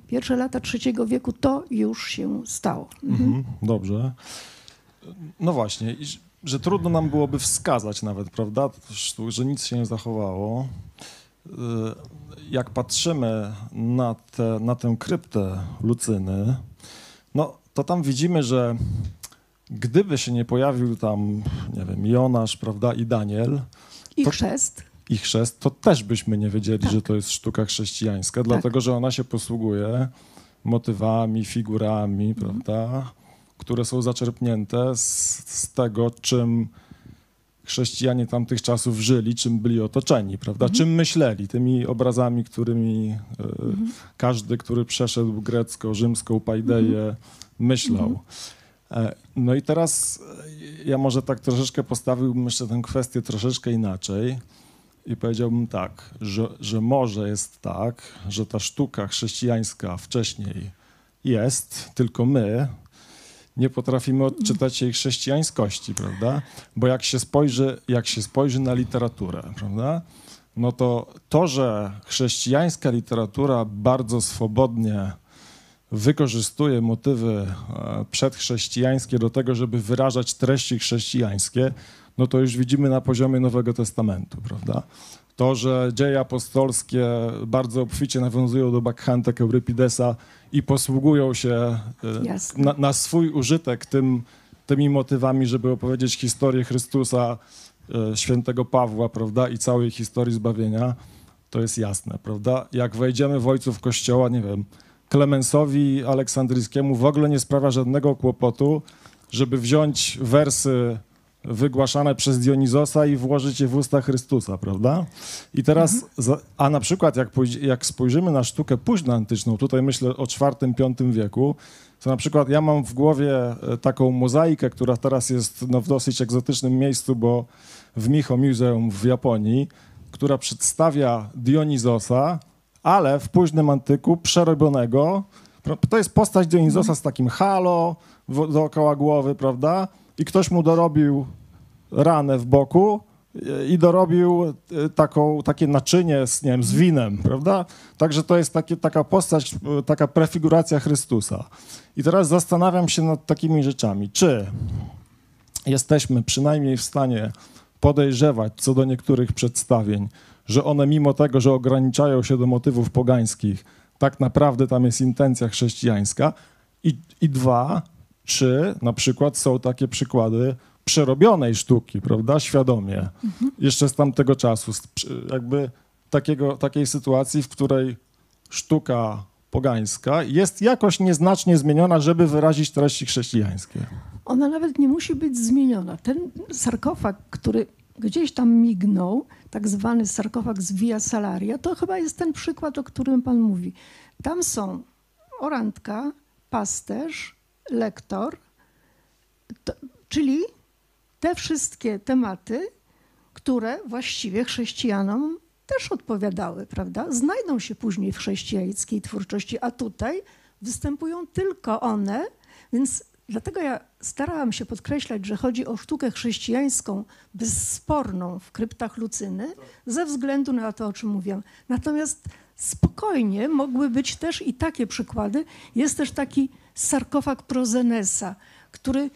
Pierwsze lata trzeciego wieku to już się stało. Mhm.
Mhm, dobrze. No właśnie, że- trudno nam byłoby wskazać nawet, prawda, że nic się nie zachowało. Y, Jak patrzymy na, te, na tę kryptę Lucyny, no to tam widzimy, że gdyby się nie pojawił tam, nie wiem, Jonasz, prawda, i Daniel,
I
To-
chrzest.
i chrzest, to też byśmy nie wiedzieli,
Tak.
że to jest sztuka chrześcijańska, dlatego że ona się posługuje motywami, figurami, prawda, które są zaczerpnięte z, z tego, czym chrześcijanie tamtych czasów żyli, czym byli otoczeni, prawda, czym myśleli, tymi obrazami, którymi e, każdy, który przeszedł grecko-rzymską paideję, myślał. E, No i teraz e, ja może tak troszeczkę postawiłbym jeszcze tę kwestię troszeczkę inaczej i powiedziałbym tak, że, że może jest tak, że ta sztuka chrześcijańska wcześniej jest, tylko my nie potrafimy odczytać jej chrześcijańskości, prawda? Bo jak się spojrzy, jak się spojrzy na literaturę, prawda? No to to, że chrześcijańska literatura bardzo swobodnie wykorzystuje motywy e, przedchrześcijańskie do tego, żeby wyrażać treści chrześcijańskie, no to już widzimy na poziomie Nowego Testamentu, prawda? To, że dzieje apostolskie bardzo obficie nawiązują do Bakchantek Eurypidesa i posługują się e, na, na swój użytek tym, tymi motywami, żeby opowiedzieć historię Chrystusa, e, świętego Pawła, prawda, i całej historii zbawienia, to jest jasne, prawda? Jak wejdziemy w ojców kościoła, nie wiem, Klemensowi Aleksandryjskiemu w ogóle nie sprawia żadnego kłopotu, żeby wziąć wersy wygłaszane przez Dionizosa i włożyć je w usta Chrystusa, prawda? I teraz, za, a na przykład jak, jak spojrzymy na sztukę późnoantyczną, tutaj myślę o IV-V wieku, to na przykład ja mam w głowie e, taką mozaikę, która teraz jest no, w dosyć egzotycznym miejscu, bo w Miho Museum w Japonii, która przedstawia Dionizosa, ale w późnym antyku przerobionego. To jest postać Dionizosa z takim halo dookoła głowy, prawda? I ktoś mu dorobił ranę w boku e, i dorobił e, taką, takie naczynie z, nie wiem, z winem, prawda? Także to jest takie, taka postać, e, taka prefiguracja Chrystusa. I teraz zastanawiam się nad takimi rzeczami. Czy jesteśmy przynajmniej w stanie podejrzewać co do niektórych przedstawień, że one mimo tego, że ograniczają się do motywów pogańskich, tak naprawdę tam jest intencja chrześcijańska. I, i dwa, czy na przykład są takie przykłady przerobionej sztuki, prawda, świadomie, jeszcze z tamtego czasu, jakby takiego, takiej sytuacji, w której sztuka pogańska jest jakoś nieznacznie zmieniona, żeby wyrazić treści chrześcijańskie.
Ona nawet nie musi być zmieniona. Ten sarkofag, który gdzieś tam mignął, tak zwany sarkofag z Via Salaria, to chyba jest ten przykład, o którym pan mówi. Tam są orantka, pasterz, lektor, to, czyli te wszystkie tematy, które właściwie chrześcijanom też odpowiadały, prawda? Znajdą się później w chrześcijańskiej twórczości, a tutaj występują tylko one, więc dlatego ja starałam się podkreślać, że chodzi o sztukę chrześcijańską bezsporną w kryptach Lucyny, ze względu na to, o czym mówiłam. Natomiast spokojnie mogły być też i takie przykłady. Jest też taki sarkofag Prozenesa, który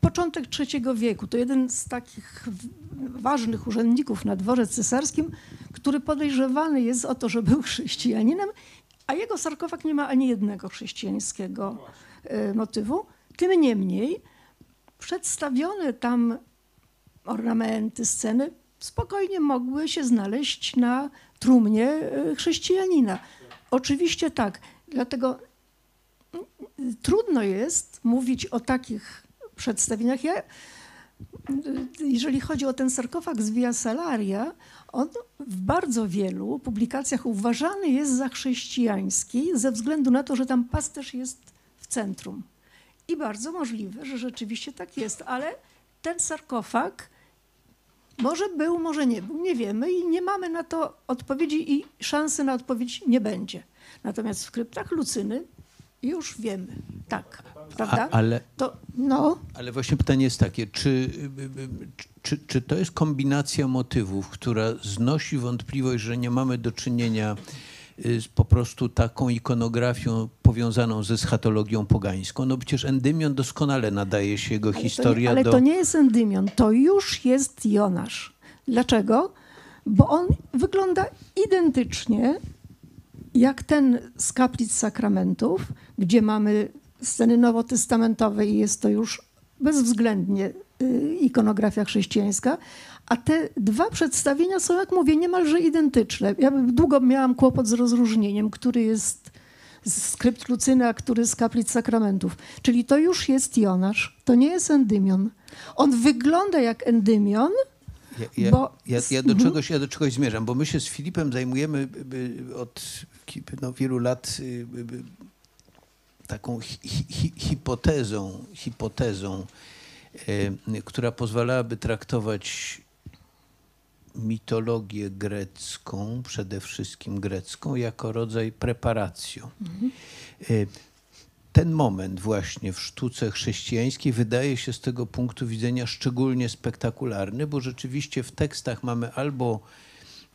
początek III wieku, to jeden z takich ważnych urzędników na dworze cesarskim, który podejrzewany jest o to, że był chrześcijaninem, a jego sarkofag nie ma ani jednego chrześcijańskiego e, motywu. Tym niemniej przedstawione tam ornamenty, sceny spokojnie mogły się znaleźć na trumnie e, chrześcijanina. Oczywiście tak, dlatego trudno jest mówić o takich przedstawieniach. Ja, jeżeli chodzi o ten sarkofag z Via Salaria, on w bardzo wielu publikacjach uważany jest za chrześcijański ze względu na to, że tam pasterz jest w centrum. I bardzo możliwe, że rzeczywiście tak jest, ale ten sarkofag może był, może nie był, nie wiemy i nie mamy na to odpowiedzi i szansy na odpowiedź nie będzie. Natomiast w kryptach Lucyny już wiemy, tak, prawda?
A, ale,
To, no,
ale właśnie pytanie jest takie, czy, czy, czy to jest kombinacja motywów, która znosi wątpliwość, że nie mamy do czynienia y, z po prostu taką ikonografią powiązaną ze schatologią pogańską? No przecież Endymion doskonale nadaje się jego
ale, to
historia
nie, ale
do...
to nie jest Endymion, to już jest Jonasz. Dlaczego? Bo on wygląda identycznie jak ten z kaplic sakramentów, gdzie mamy sceny nowotestamentowe i jest to już bezwzględnie y, ikonografia chrześcijańska, a te dwa przedstawienia są, jak mówię, niemalże identyczne. Ja długo miałam kłopot z rozróżnieniem, który jest z skrypt Lucyny, a który z kaplic sakramentów. Czyli to już jest Jonasz, to nie jest Endymion. On wygląda jak Endymion,
Ja, ja,
Bo-
ja, ja, do
Mhm.
czegoś, ja do czegoś zmierzam, bo my się z Filipem zajmujemy y, y, od no, wielu lat y, taką hi, hi, hipotezą, hipotezą która pozwalałaby traktować mitologię grecką, przede wszystkim grecką, jako rodzaj preparacją. Y, ten moment właśnie w sztuce chrześcijańskiej wydaje się z tego punktu widzenia szczególnie spektakularny, bo rzeczywiście w tekstach mamy albo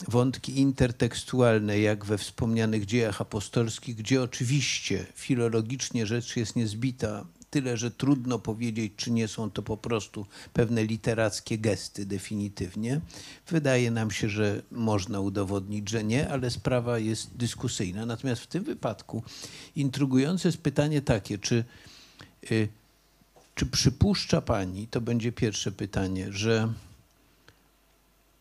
wątki intertekstualne, jak we wspomnianych dziejach apostolskich, gdzie oczywiście filologicznie rzecz jest niezbita, tyle że trudno powiedzieć, czy nie są to po prostu pewne literackie gesty definitywnie. Wydaje nam się, że można udowodnić, że nie, ale sprawa jest dyskusyjna. Natomiast w tym wypadku intrygujące jest pytanie takie, czy, y, czy przypuszcza Pani, to będzie pierwsze pytanie, że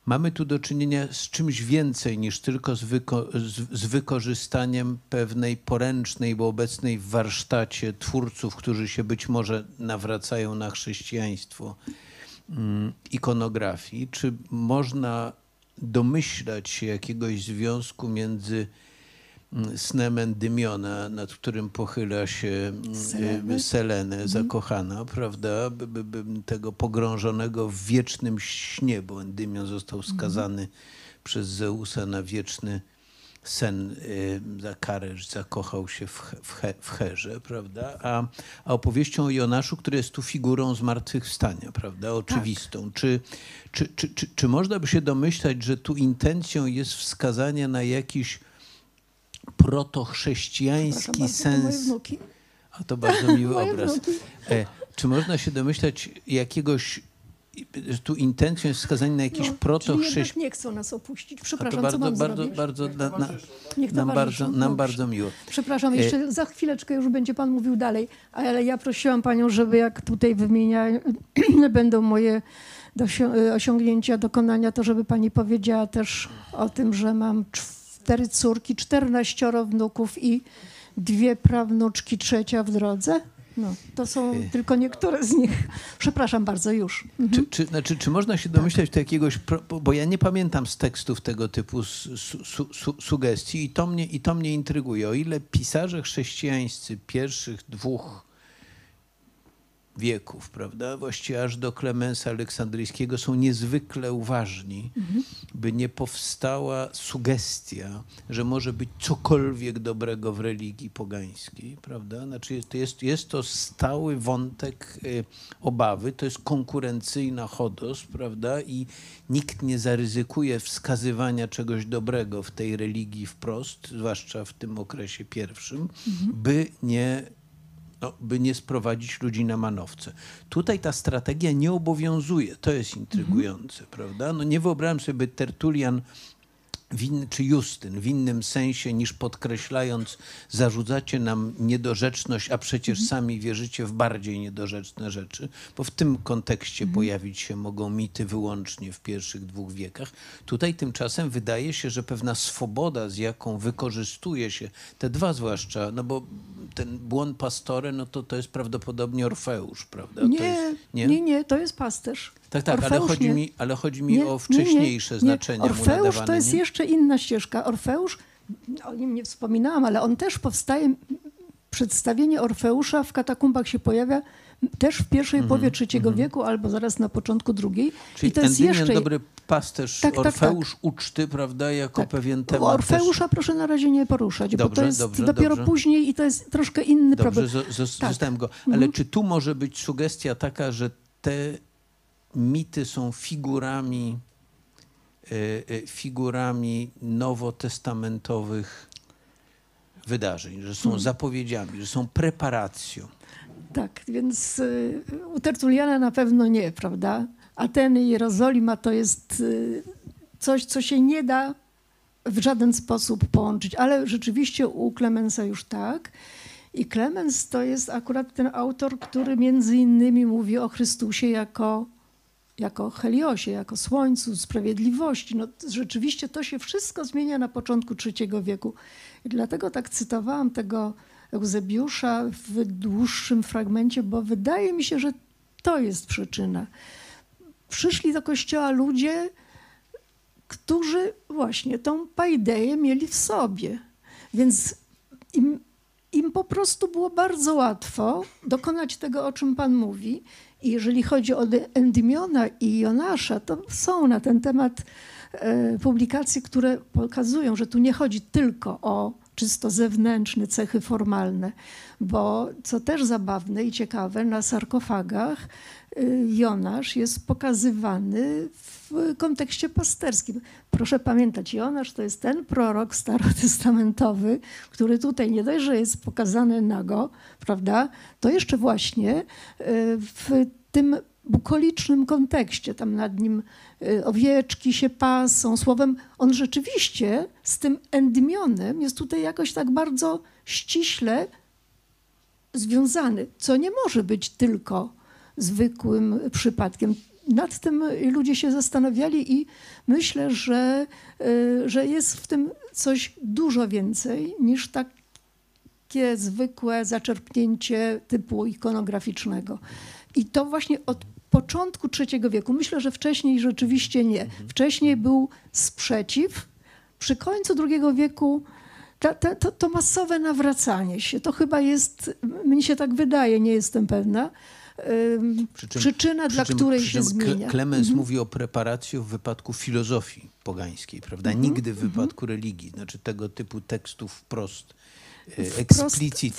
mamy tu do czynienia z czymś więcej niż tylko z, wyko- z, z wykorzystaniem pewnej poręcznej, bo obecnej w warsztacie twórców, którzy się być może nawracają na chrześcijaństwo, mm, ikonografii. Czy można domyślać się jakiegoś związku między snem Endymiona, nad którym pochyla się mm, y, Selenę, zakochana, prawda, by, by, by, tego pogrążonego w wiecznym śnie, bo Endymion został skazany przez Zeusa na wieczny sen y, za karę, że zakochał się w, w, He- w Herze, prawda, a, a opowieścią o Jonaszu, który jest tu figurą zmartwychwstania, prawda, oczywistą. Czy, czy, czy, czy, czy można by się domyślać, że tu intencją jest wskazanie na jakiś protochrześcijański
to
sens.
wnuki.
A to bardzo miły [LAUGHS] obraz. E, czy można się domyślać jakiegoś, że tu intencją jest wskazanie na jakiś
No,
protochrześcijański
nie chcą nas opuścić.
to
Przepraszam, co
bardzo,
mam
bardzo,
zrobić?
bardzo, na, na,
Niech
nam, bardzo, nam
Dobrze.
bardzo miło.
Przepraszam,
E,
jeszcze za chwileczkę już będzie pan mówił dalej, ale ja prosiłam panią, żeby jak tutaj wymienia [CLEARS THROAT] będą moje dosio- osiągnięcia, dokonania, to żeby pani powiedziała też o tym, że mam cztery córki, czternaścioro wnuków i dwie prawnuczki, trzecia w drodze. No, to są
E.
tylko niektóre z nich. Przepraszam bardzo, już.
Czy, czy, znaczy, czy można się domyślać do jakiegoś, bo ja nie pamiętam z tekstów tego typu su, su, su, sugestii i to, mnie, i to mnie intryguje. O ile pisarze chrześcijańscy pierwszych dwóch wieków, prawda, właściwie aż do Klemensa Aleksandryjskiego są niezwykle uważni, by nie powstała sugestia, że może być cokolwiek dobrego w religii pogańskiej, prawda? Znaczy to jest, jest to stały wątek y, obawy, to jest konkurencyjna chodos, prawda? I nikt nie zaryzykuje wskazywania czegoś dobrego w tej religii wprost, zwłaszcza w tym okresie pierwszym, by nie no, by nie sprowadzić ludzi na manowce. Tutaj ta strategia nie obowiązuje. To jest intrygujące, prawda? No nie wyobrażam sobie, by Tertulian w in, czy Justyn w innym sensie niż podkreślając, zarzucacie nam niedorzeczność, a przecież sami wierzycie w bardziej niedorzeczne rzeczy, bo w tym kontekście pojawić się mogą mity wyłącznie w pierwszych dwóch wiekach. Tutaj tymczasem wydaje się, że pewna swoboda, z jaką wykorzystuje się te dwa zwłaszcza, no bo ten błąd pastore, no to to jest prawdopodobnie Orfeusz, prawda?
Nie,
jest,
nie, nie, to jest pasterz.
Tak, tak, ale
Orfeusz
chodzi,
nie.
mi, ale chodzi mi
Nie,
o
nie,
wcześniejsze
nie,
znaczenia
nie.
mu
Orfeusz to jest jeszcze inna ścieżka. Orfeusz, o nim nie wspominałam, ale on też powstaje przedstawienie Orfeusza w katakumbach się pojawia też w pierwszej połowie trzeciego wieku albo zaraz na początku drugiej.
Czyli
I to jest jeszcze...
dobry pasterz,
Tak, tak,
Orfeusz uczty, prawda, jako
Tak.
pewien temat
Orfeusza proszę na razie nie poruszać, bo
Dobrze,
to jest
dobrze,
dopiero
dobrze.
później i to jest troszkę inny
też... Dobrze,
problem.
zo-
Tak.
zostałem go. Ale czy tu może być sugestia taka, że te mity są figurami, e, e, figurami nowotestamentowych wydarzeń, że są zapowiedziami, że są preparacją?
Tak, więc y, u Tertuliana na pewno nie, prawda? Ateny i Jerozolima to jest coś, co się nie da w żaden sposób połączyć, ale rzeczywiście u Klemensa już tak. I Klemens to jest akurat ten autor, który między innymi mówi o Chrystusie jako, jako Heliosie, jako Słońcu, Sprawiedliwości. No, rzeczywiście to się wszystko zmienia na początku III wieku. I dlatego tak cytowałam tego Eusebiusza w dłuższym fragmencie, bo wydaje mi się, że to jest przyczyna. Przyszli do kościoła ludzie, którzy właśnie tą paideję mieli w sobie. Więc im, im po prostu było bardzo łatwo dokonać tego, o czym Pan mówi. I jeżeli chodzi o Endymiona i Jonasza, to są na ten temat e, publikacje, które pokazują, że tu nie chodzi tylko o czysto zewnętrzne cechy formalne, bo co też zabawne i ciekawe, na sarkofagach y, Jonasz jest pokazywany w kontekście pasterskim. Proszę pamiętać, Jonasz to jest ten prorok starotestamentowy, który tutaj nie dość, że jest pokazany nago, prawda, to jeszcze właśnie y, w tym bukolicznym kontekście, tam nad nim y, owieczki się pasą, słowem, on rzeczywiście z tym endymionem jest tutaj jakoś tak bardzo ściśle związany, co nie może być tylko zwykłym przypadkiem. Nad tym ludzie się zastanawiali i myślę, że, y, że jest w tym coś dużo więcej niż takie zwykłe zaczerpnięcie typu ikonograficznego. I to właśnie od początku III wieku. Myślę, że wcześniej rzeczywiście nie. Wcześniej był sprzeciw. Przy końcu II wieku ta, ta, to, to masowe nawracanie się, to chyba jest, mnie się tak wydaje, nie jestem pewna,
Przy czym-
przyczyna,
przy
dla
czym-
której się zmienia.
Klemens mówi o preparacji w wypadku filozofii pogańskiej, prawda?
Mhm.
Nigdy w wypadku religii, znaczy tego typu tekstów wprost. e,
wprost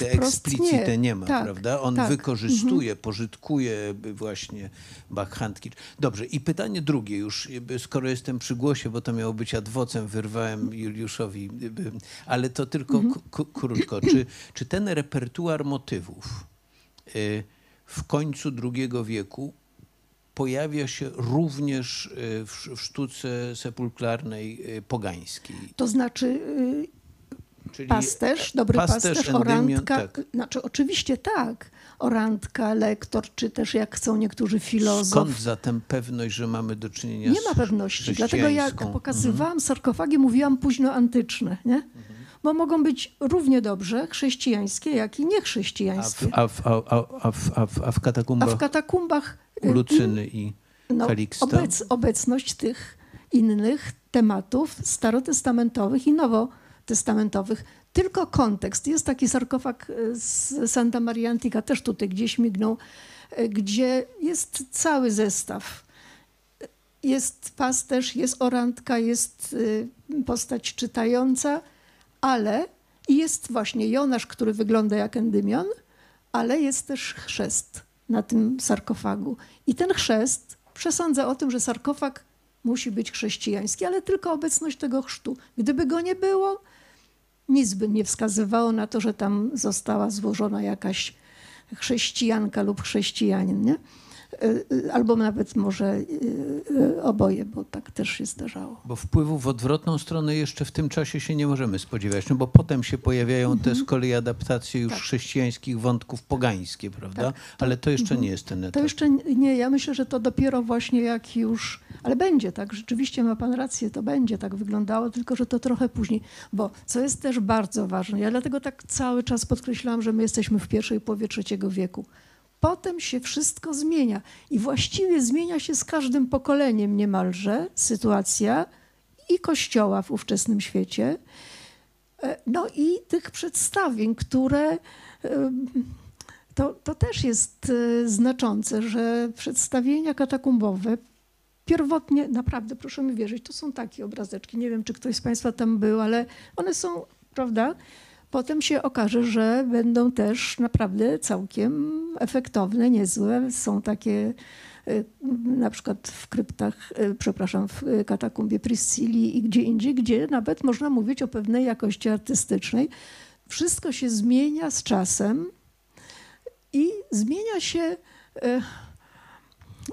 explicite
nie.
nie ma,
Tak,
prawda? On
tak.
wykorzystuje, pożytkuje by właśnie Bachhandki. Dobrze, i pytanie drugie już, skoro jestem przy głosie, bo to miało być adwocem, wyrwałem Juliuszowi, ale to tylko k- krótko. Czy, czy ten repertuar motywów y, w końcu II wieku pojawia się również y, w, sztuce sepulklarnej y, pogańskiej?
To znaczy y,
Czyli
pasterz, dobry
pasterz,
pasterz, orantka,
tak.
znaczy oczywiście tak, orantka, lektor, czy też jak chcą niektórzy filozof.
Skąd zatem pewność, że mamy do czynienia
Nie
z
ma pewności. Dlatego jak pokazywałam sarkofagi, mówiłam późno antyczne, nie? Bo mogą być równie dobrze chrześcijańskie, jak i
A w,
niechrześcijańskie.
a, w, a, a, a, w, a, w, a w
A
katakumbach
w katakumbach y,
u Lucyny i
no,
Kaliksta?
obec, obecność tych innych tematów starotestamentowych i nowotestamentowych. Tylko kontekst. Jest taki sarkofag y, z Santa Maria Antica, też tutaj gdzieś mignął, y, gdzie jest cały zestaw. Jest pasterz, jest orantka, jest y, postać czytająca, ale i jest właśnie Jonasz, który wygląda jak Endymion, ale jest też chrzest na tym sarkofagu. I ten chrzest przesądza o tym, że sarkofag musi być chrześcijański, ale tylko obecność tego chrztu. Gdyby go nie było, nic by nie wskazywało na to, że tam została złożona jakaś chrześcijanka lub chrześcijanin, nie? Y, y, Albo nawet może y, oboje, bo tak też się zdarzało.
Bo wpływu w odwrotną stronę jeszcze w tym czasie się nie możemy spodziewać, no bo potem się pojawiają te z kolei adaptacje już
Tak.
chrześcijańskich wątków pogańskie, prawda?
Tak, to-
Ale to jeszcze nie jest ten etap.
To jeszcze nie, ja myślę, że to dopiero właśnie jak już, ale będzie tak, rzeczywiście ma pan rację, to będzie tak wyglądało, tylko że to trochę później, bo co jest też bardzo ważne, ja dlatego tak cały czas podkreślałam, że my jesteśmy w pierwszej połowie trzeciego wieku. Potem się wszystko zmienia i właściwie zmienia się z każdym pokoleniem niemalże sytuacja i kościoła w ówczesnym świecie. E, No i tych przedstawień, które em, to, to też jest e, znaczące, że przedstawienia katakumbowe pierwotnie, naprawdę proszę mi wierzyć, to są takie obrazeczki. Nie wiem, czy ktoś z Państwa tam był, ale one są, prawda? Potem się okaże, że będą też naprawdę całkiem efektowne, niezłe. Są takie e, na przykład w kryptach, e, przepraszam, w katakumbie Priscilli i gdzie indziej, gdzie nawet można mówić o pewnej jakości artystycznej. Wszystko się zmienia z czasem i zmienia się e,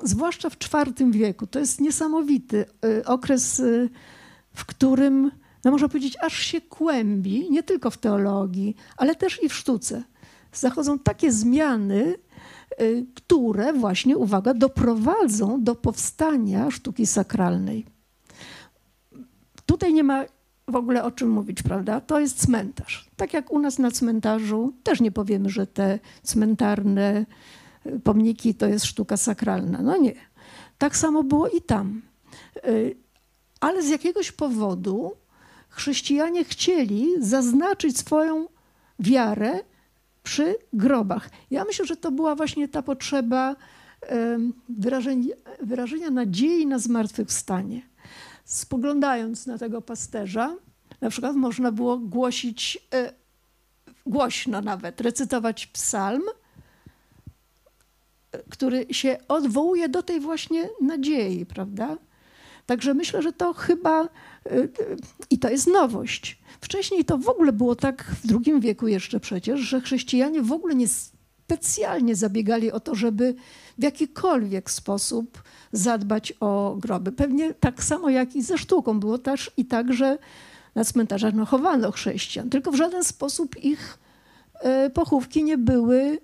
zwłaszcza w IV wieku. To jest niesamowity e, okres, e, w którym, no można powiedzieć, aż się kłębi, nie tylko w teologii, ale też i w sztuce. Zachodzą takie zmiany, e, które właśnie, uwaga, doprowadzą do powstania sztuki sakralnej. Tutaj nie ma w ogóle o czym mówić, prawda? To jest cmentarz. Tak jak u nas na cmentarzu też nie powiemy, że te cmentarne y, pomniki to jest sztuka sakralna. No nie. Tak samo było i tam. Y, Ale z jakiegoś powodu chrześcijanie chcieli zaznaczyć swoją wiarę przy grobach. Ja myślę, że to była właśnie ta potrzeba wyrażenia, wyrażenia nadziei na zmartwychwstanie spoglądając na tego pasterza, na przykład można było głosić e, głośno nawet, recytować psalm, e, który się odwołuje do tej właśnie nadziei, prawda? Także myślę, że to chyba, i to jest nowość. Wcześniej to w ogóle było tak w II wieku jeszcze przecież, że chrześcijanie w ogóle nie specjalnie zabiegali o to, żeby w jakikolwiek sposób zadbać o groby. Pewnie tak samo jak i ze sztuką. Było też i tak, że na cmentarzach no, chowano chrześcijan, tylko w żaden sposób ich e, pochówki nie były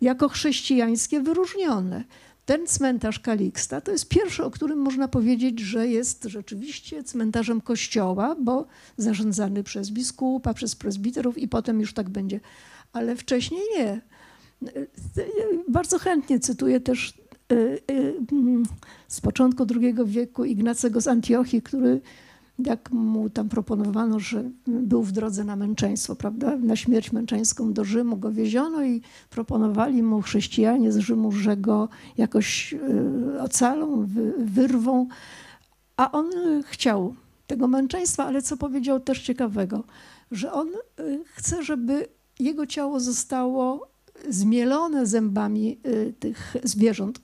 jako chrześcijańskie wyróżnione. Ten cmentarz Kaliksta to jest pierwszy, o którym można powiedzieć, że jest rzeczywiście cmentarzem kościoła, bo zarządzany przez biskupa, przez prezbiterów i potem już tak będzie. Ale wcześniej nie. Bardzo chętnie cytuję też y, y, mm, z początku II wieku Ignacego z Antiochii, który jak mu tam proponowano, że był w drodze na męczeństwo, prawda? Na śmierć męczeńską do Rzymu go wieziono i proponowali mu chrześcijanie z Rzymu, że go jakoś y, ocalą, wy, wyrwą. A on y, chciał tego męczeństwa, ale co powiedział też ciekawego, że on y, chce, żeby jego ciało zostało zmielone zębami tych zwierząt,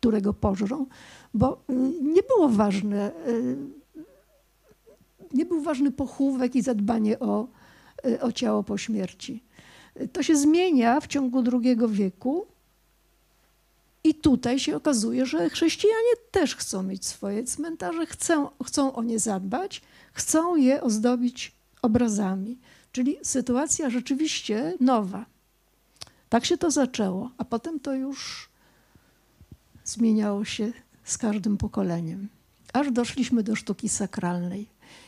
które go pożrą, bo nie było ważne, nie był ważny pochówek i zadbanie o, y, o ciało po śmierci. To się zmienia w ciągu II wieku i tutaj się okazuje, że chrześcijanie też chcą mieć swoje cmentarze, chcą, chcą o nie zadbać, chcą je ozdobić obrazami. Czyli sytuacja rzeczywiście nowa. Tak się to zaczęło, a potem to już zmieniało się z każdym pokoleniem. Aż doszliśmy do sztuki sakralnej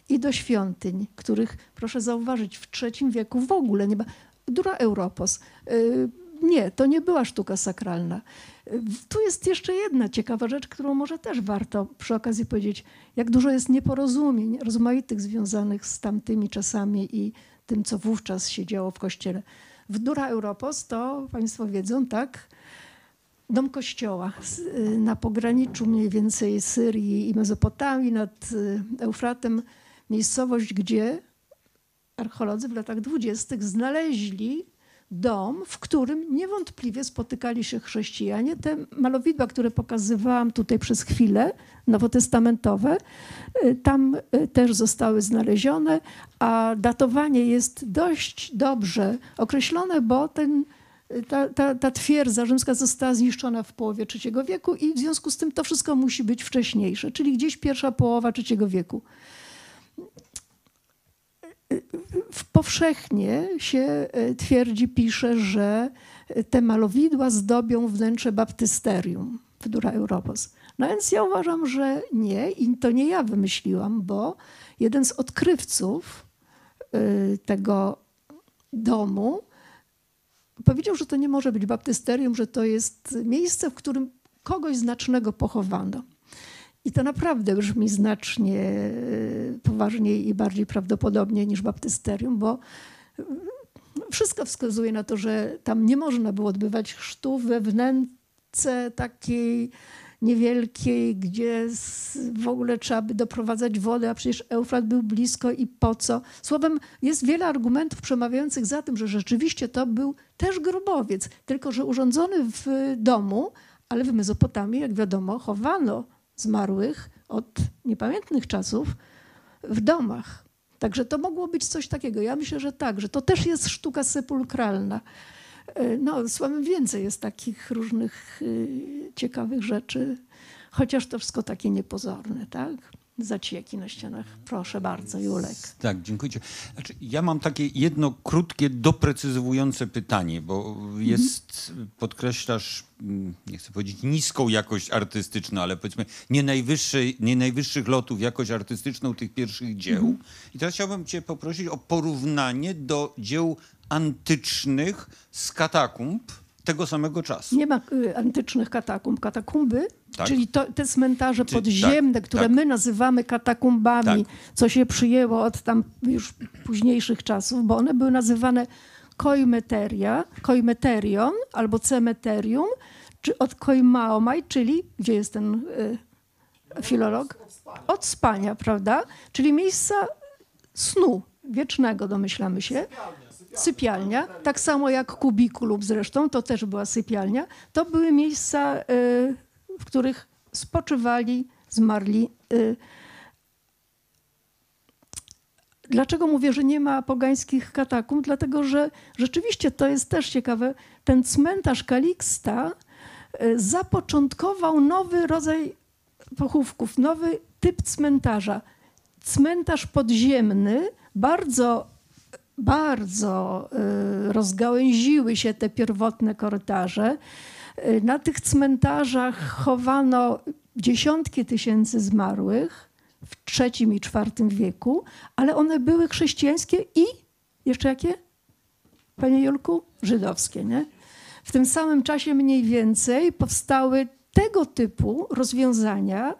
i do świątyń, których, proszę zauważyć, w III wieku w ogóle nie ma. Dura Europos. y, Nie, to nie była sztuka sakralna. Y, Tu jest jeszcze jedna ciekawa rzecz, którą może też warto przy okazji powiedzieć, jak dużo jest nieporozumień rozmaitych związanych z tamtymi czasami i tym, co wówczas się działo w kościele. W Dura Europos to Państwo wiedzą, tak? Dom kościoła y, na pograniczu mniej więcej Syrii i Mezopotamii nad Eufratem. Miejscowość, gdzie archeolodzy w latach dwudziestych znaleźli dom, w którym niewątpliwie spotykali się chrześcijanie. Te malowidła, które pokazywałam tutaj przez chwilę, nowotestamentowe, y, tam y, też zostały znalezione, a datowanie jest dość dobrze określone, bo ten, y, ta, ta, ta twierdza rzymska została zniszczona w połowie III wieku i w związku z tym to wszystko musi być wcześniejsze, czyli gdzieś pierwsza połowa III wieku. Powszechnie się e, twierdzi, pisze, że te malowidła zdobią wnętrze baptysterium w Dura Europos. No więc ja uważam, że nie i to nie ja wymyśliłam, bo jeden z odkrywców e, tego domu powiedział, że to nie może być baptysterium, że to jest miejsce, w którym kogoś znacznego pochowano. I to naprawdę brzmi znacznie e, poważniej i bardziej prawdopodobnie niż baptysterium, bo e, wszystko wskazuje na to, że tam nie można było odbywać chrztu we wnęce takiej niewielkiej, gdzie w ogóle trzeba by doprowadzać wodę, a przecież Eufrat był blisko i po co. Słowem, jest wiele argumentów przemawiających za tym, że rzeczywiście to był też grobowiec, tylko że urządzony w domu, ale w Mezopotamii, jak wiadomo, chowano zmarłych od niepamiętnych czasów w domach. Także to mogło być coś takiego. Ja myślę, że tak, że to też jest sztuka sepulkralna. E, No, słowem więcej jest takich różnych y, ciekawych rzeczy, chociaż to wszystko takie niepozorne, tak? Zacieki na ścianach. Proszę bardzo, Julek.
Tak, dziękuję. Znaczy, ja mam takie jedno krótkie, doprecyzowujące pytanie, bo jest, podkreślasz, mm, nie chcę powiedzieć niską jakość artystyczną, ale powiedzmy nie, nie najwyższych lotów jakość artystyczną tych pierwszych dzieł. I teraz chciałbym cię poprosić o porównanie do dzieł antycznych z katakumb tego samego czasu.
Nie ma y, antycznych katakumb. Katakumby,
Tak.
czyli to, te cmentarze
Czy-
podziemne,
tak,
które
tak.
my nazywamy katakumbami,
Tak.
co się przyjęło od tam już późniejszych czasów, bo one były nazywane koimeteria, koimeterion albo cemeterium, czy od koimaomai, czyli, gdzie jest ten y, filolog? Od spania, prawda? Czyli miejsca snu wiecznego, domyślamy się. Sypialnia, tak samo jak kubikulum zresztą, to też była sypialnia. To były miejsca, y, w których spoczywali zmarli. y. Dlaczego mówię, że nie ma pogańskich katakumb? Dlatego, że rzeczywiście to jest też ciekawe. Ten cmentarz Kaliksta y, zapoczątkował nowy rodzaj pochówków, nowy typ cmentarza. Cmentarz podziemny, bardzo, bardzo y, rozgałęziły się te pierwotne korytarze. Y, Na tych cmentarzach chowano dziesiątki tysięcy zmarłych w III i IV wieku, ale one były chrześcijańskie i jeszcze jakie? Panie Julku? Żydowskie, nie? W tym samym czasie mniej więcej powstały tego typu rozwiązania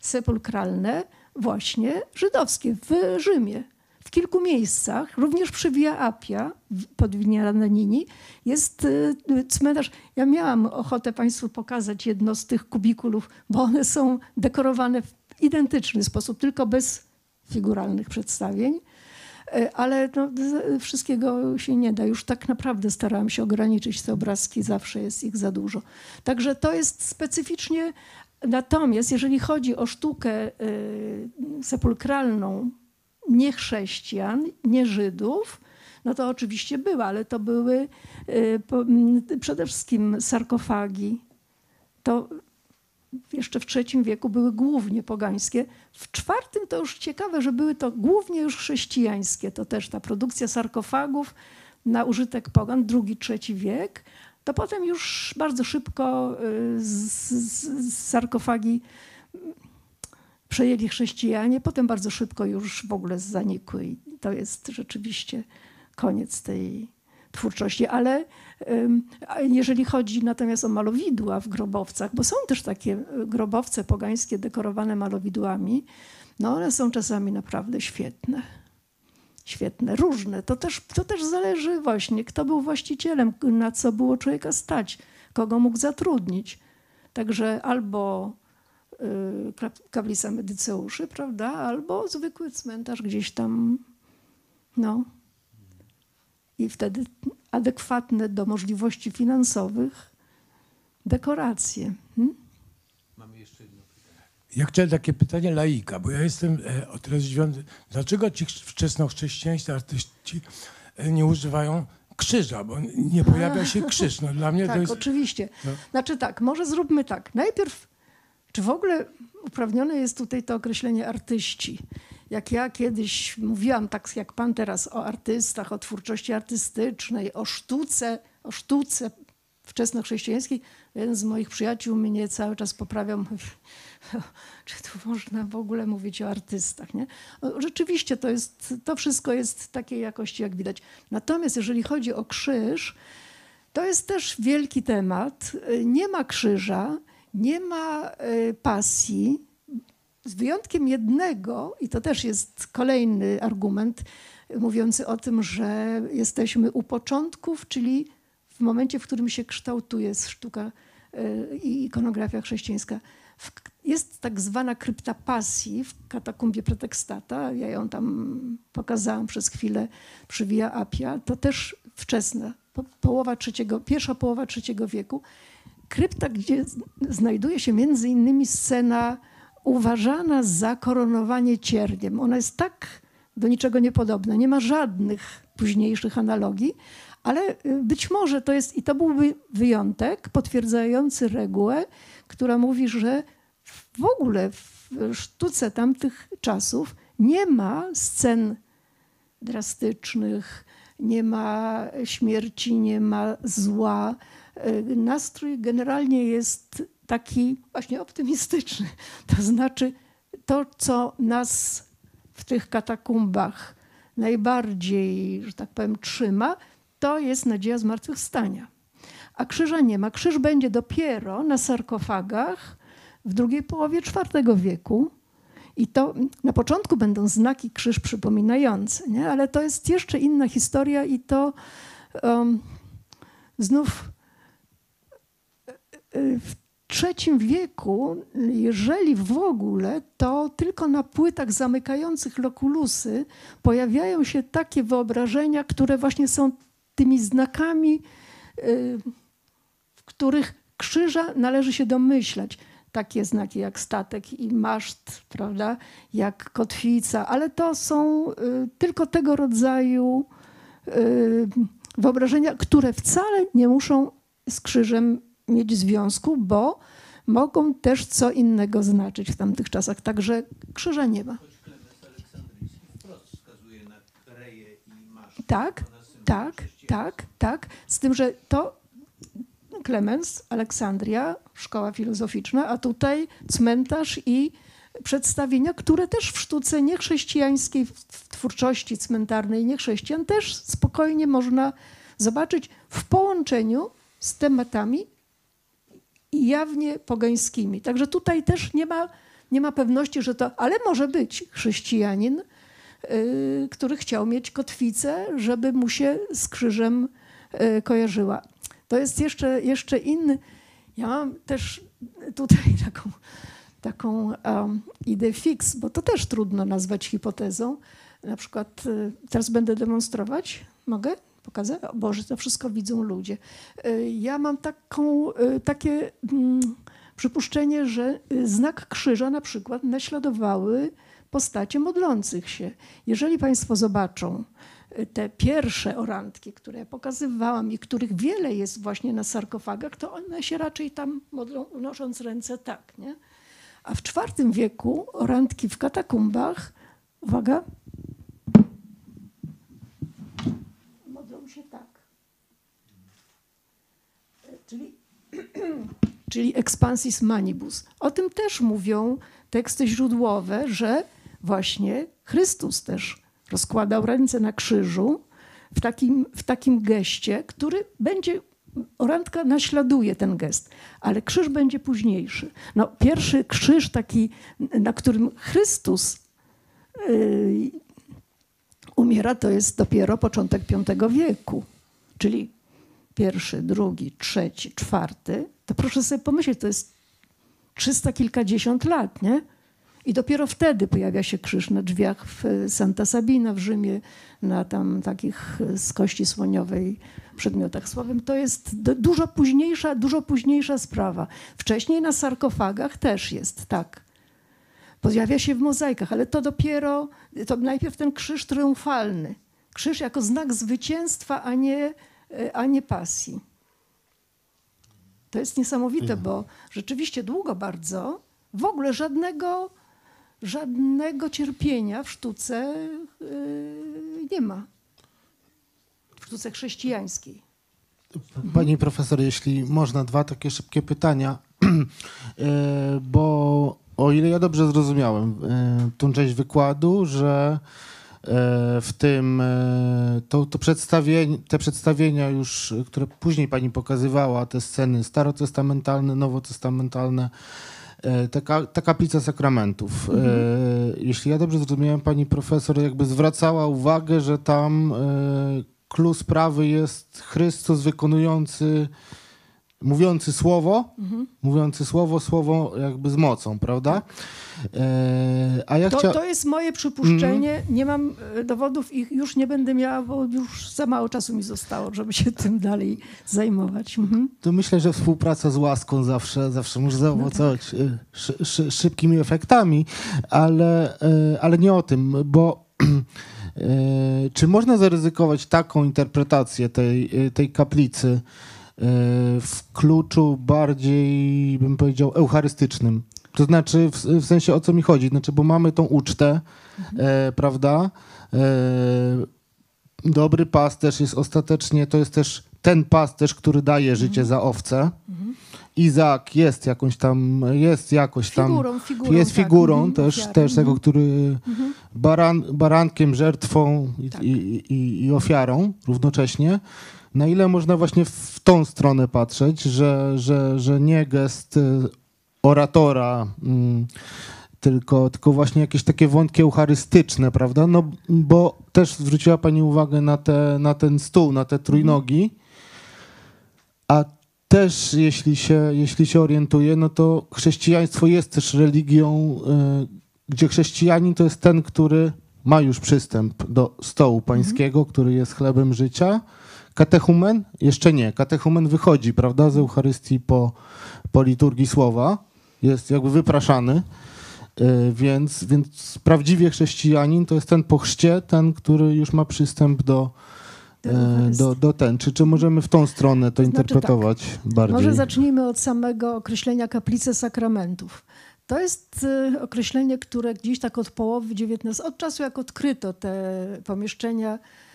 sepulkralne, właśnie żydowskie w Rzymie. W kilku miejscach, również przy Via Appia pod Winiaranini, jest y, cmentarz. Ja miałam ochotę Państwu pokazać jedno z tych kubikulów, bo one są dekorowane w identyczny sposób, tylko bez figuralnych przedstawień. E, Ale no, wszystkiego się nie da. Już tak naprawdę starałam się ograniczyć te obrazki, zawsze jest ich za dużo. Także to jest specyficznie. Natomiast jeżeli chodzi o sztukę y, sepulkralną nie chrześcijan, nie Żydów, no to oczywiście była, ale to były y, przede wszystkim sarkofagi. To jeszcze w III wieku były głównie pogańskie. W czwartym to już ciekawe, że były to głównie już chrześcijańskie. To też ta produkcja sarkofagów na użytek pogan, drugi, trzeci wiek. To potem już bardzo szybko y, z, z, z sarkofagi przejęli chrześcijanie, potem bardzo szybko już w ogóle zanikły i to jest rzeczywiście koniec tej twórczości. Ale jeżeli chodzi natomiast o malowidła w grobowcach, bo są też takie y, grobowce pogańskie dekorowane malowidłami, no one są czasami naprawdę świetne. Świetne, różne. To też, to też zależy właśnie, kto był właścicielem, na co było człowieka stać, kogo mógł zatrudnić. Także albo kaplica Medyceuszy, prawda, albo zwykły cmentarz gdzieś tam, no. I wtedy adekwatne do możliwości finansowych dekoracje. Hmm?
Mamy jeszcze jedno pytanie.
Ja chciałem takie pytanie laika, bo ja jestem e, o tyle zdziwiony. Dlaczego ci chrz- wczesnochrześcijańscy artyści e, nie używają krzyża, bo nie pojawia się krzyż. No, dla mnie to
Tak,
jest...
oczywiście.
No.
Znaczy tak, może zróbmy tak. Najpierw, czy w ogóle uprawnione jest tutaj to określenie artyści? Jak ja kiedyś mówiłam, tak jak pan teraz, o artystach, o twórczości artystycznej, o sztuce, o sztuce wczesnochrześcijańskiej, jeden z moich przyjaciół mnie cały czas poprawiał, mówi, [LAUGHS] czy tu można w ogóle mówić o artystach, nie? Rzeczywiście to, jest, to wszystko jest takiej jakości, jak widać. Natomiast jeżeli chodzi o krzyż, to jest też wielki temat. Nie ma krzyża, nie ma y, pasji, z wyjątkiem jednego, i to też jest kolejny argument mówiący o tym, że jesteśmy u początków, czyli w momencie, w którym się kształtuje sztuka y, i ikonografia chrześcijańska. Jest tak zwana krypta pasji w katakumbie pretekstata. Ja ją tam pokazałam przez chwilę przy Via Appia. To też wczesna, po, połowa trzeciego, pierwsza połowa trzeciego wieku. Krypta, gdzie znajduje się między innymi scena uważana za koronowanie cierniem. Ona jest tak do niczego niepodobna. Nie ma żadnych późniejszych analogii, ale y, być może to jest, i to byłby wyjątek potwierdzający regułę, która mówi, że w ogóle w sztuce tamtych czasów nie ma scen drastycznych, nie ma śmierci, nie ma zła. Y, Nastrój generalnie jest taki właśnie optymistyczny. [LAUGHS] To znaczy to, co nas w tych katakumbach najbardziej, że tak powiem, trzyma, to jest nadzieja zmartwychwstania. A krzyża nie ma. Krzyż będzie dopiero na sarkofagach w drugiej połowie IV wieku. I to na początku będą znaki krzyż przypominające, nie? ale to jest jeszcze inna historia i to um, znów w trzecim wieku, jeżeli w ogóle, to tylko na płytach zamykających lokulusy pojawiają się takie wyobrażenia, które właśnie są tymi znakami, y, w których krzyża należy się domyślać. Takie znaki jak statek i maszt, prawda, jak kotwica, ale to są y, tylko tego rodzaju y, wyobrażenia, które wcale nie muszą z krzyżem mieć związku, bo mogą też co innego znaczyć w tamtych czasach. Także krzyża nie ma.
Choć Klemens Aleksandryjski wprost wskazuje na reję i masz.
Tak, tak, tak, tak. Z tym, że to Klemens, Aleksandria, szkoła filozoficzna, a tutaj cmentarz i przedstawienia, które też w sztuce niechrześcijańskiej, w twórczości cmentarnej niechrześcijan też spokojnie można zobaczyć w połączeniu z tematami jawnie pogańskimi. Także tutaj też nie ma, nie ma pewności, że to, ale może być chrześcijanin, y, który chciał mieć kotwicę, żeby mu się z krzyżem y, kojarzyła. To jest jeszcze, jeszcze inny. Ja mam też tutaj [LAUGHS] taką, taką um, ideę fix, bo to też trudno nazwać hipotezą. Na przykład y, teraz będę demonstrować. Mogę pokazać? O Boże, to wszystko widzą ludzie. Y, Ja mam taką, y, takie mm, przypuszczenie, że y, znak krzyża na przykład naśladowały postacie modlących się. Jeżeli Państwo zobaczą te pierwsze orantki, które ja pokazywałam i których wiele jest właśnie na sarkofagach, to one się raczej tam modlą, unosząc ręce tak, nie? A w IV wieku orantki w katakumbach, uwaga, modlą się tak. E, Czyli, [CLEARS THROAT] czyli expansis manibus. O tym też mówią teksty źródłowe, że właśnie Chrystus też rozkładał ręce na krzyżu w takim, w takim geście, który będzie, orantka naśladuje ten gest, ale krzyż będzie późniejszy. No, pierwszy krzyż taki, na którym Chrystus yy, umiera, to jest dopiero początek V wieku, czyli pierwszy, drugi, trzeci, czwarty, to proszę sobie pomyśleć, to jest trzysta kilkadziesiąt lat, nie? I dopiero wtedy pojawia się krzyż na drzwiach w Santa Sabina w Rzymie, na tam takich z kości słoniowej przedmiotach słowem. To jest dużo późniejsza, dużo późniejsza sprawa. Wcześniej na sarkofagach też jest, tak. Pojawia się w mozaikach, ale to dopiero, to najpierw ten krzyż triumfalny. Krzyż jako znak zwycięstwa, a nie, a nie pasji. To jest niesamowite, bo rzeczywiście długo bardzo w ogóle żadnego, żadnego cierpienia w sztuce yy, nie ma. W sztuce chrześcijańskiej.
Pani profesor, jeśli można, dwa takie szybkie pytania, [CLEARS THROAT] E, bo o ile ja dobrze zrozumiałem e, tą część wykładu, że w tym e, to, to przedstawienie, te przedstawienia już, które później pani pokazywała, te sceny starotestamentalne, nowotestamentalne, E, Ta, ta kaplica sakramentów.
Mhm.
E, Jeśli ja dobrze zrozumiałem, pani profesor jakby zwracała uwagę, że tam e, clue sprawy jest Chrystus wykonujący, mówiący słowo,
Mhm.
mówiący słowo, słowo jakby z mocą, prawda? E, A ja
To,
chciałem...
to jest moje przypuszczenie. Nie mam e, dowodów i już nie będę miała, bo już za mało czasu mi zostało, żeby się tym dalej zajmować. Mhm.
To myślę, że współpraca z łaską zawsze, zawsze może zaowocować y, szy, szy, szybkimi efektami, ale, y, ale nie o tym, bo [CLEARS THROAT] czy można zaryzykować taką interpretację tej, tej kaplicy w kluczu bardziej, bym powiedział, eucharystycznym? To znaczy, w, w sensie o co mi chodzi? Znaczy, bo mamy tą ucztę, e, prawda? E, dobry pasterz jest ostatecznie, to jest też ten pasterz, który daje życie za owce. Izaak jest jakąś tam, jest jakoś tam,
Figurą, figurą.
jest
tak.
figurą
Mhm,
też, też tego,
Mhm.
który baran, barankiem, żertwą i,
Tak.
i, i, i ofiarą równocześnie. Na ile można właśnie w tą stronę patrzeć, że, że, że nie gest y, oratora, mm, tylko, tylko właśnie jakieś takie wątki eucharystyczne, prawda? No bo też zwróciła Pani uwagę na, te, na ten stół, na te trójnogi, a też jeśli się, jeśli się orientuję, no to chrześcijaństwo jest też religią, y, gdzie chrześcijanin to jest ten, który ma już przystęp do stołu pańskiego, który jest chlebem życia. Katechumen? Jeszcze nie. Katechumen wychodzi, prawda, z Eucharystii po, po liturgii słowa. Jest jakby wypraszany. Y, Więc, więc prawdziwie chrześcijanin to jest ten po chrzcie, ten, który już ma przystęp do,
Do
e, do, ten. Czy, czy możemy w tą stronę to,
To znaczy
interpretować bardziej?
Może zacznijmy od samego określenia kaplicy sakramentów. To jest y, określenie, które gdzieś tak od połowy XIX, od czasu jak odkryto te pomieszczenia, e,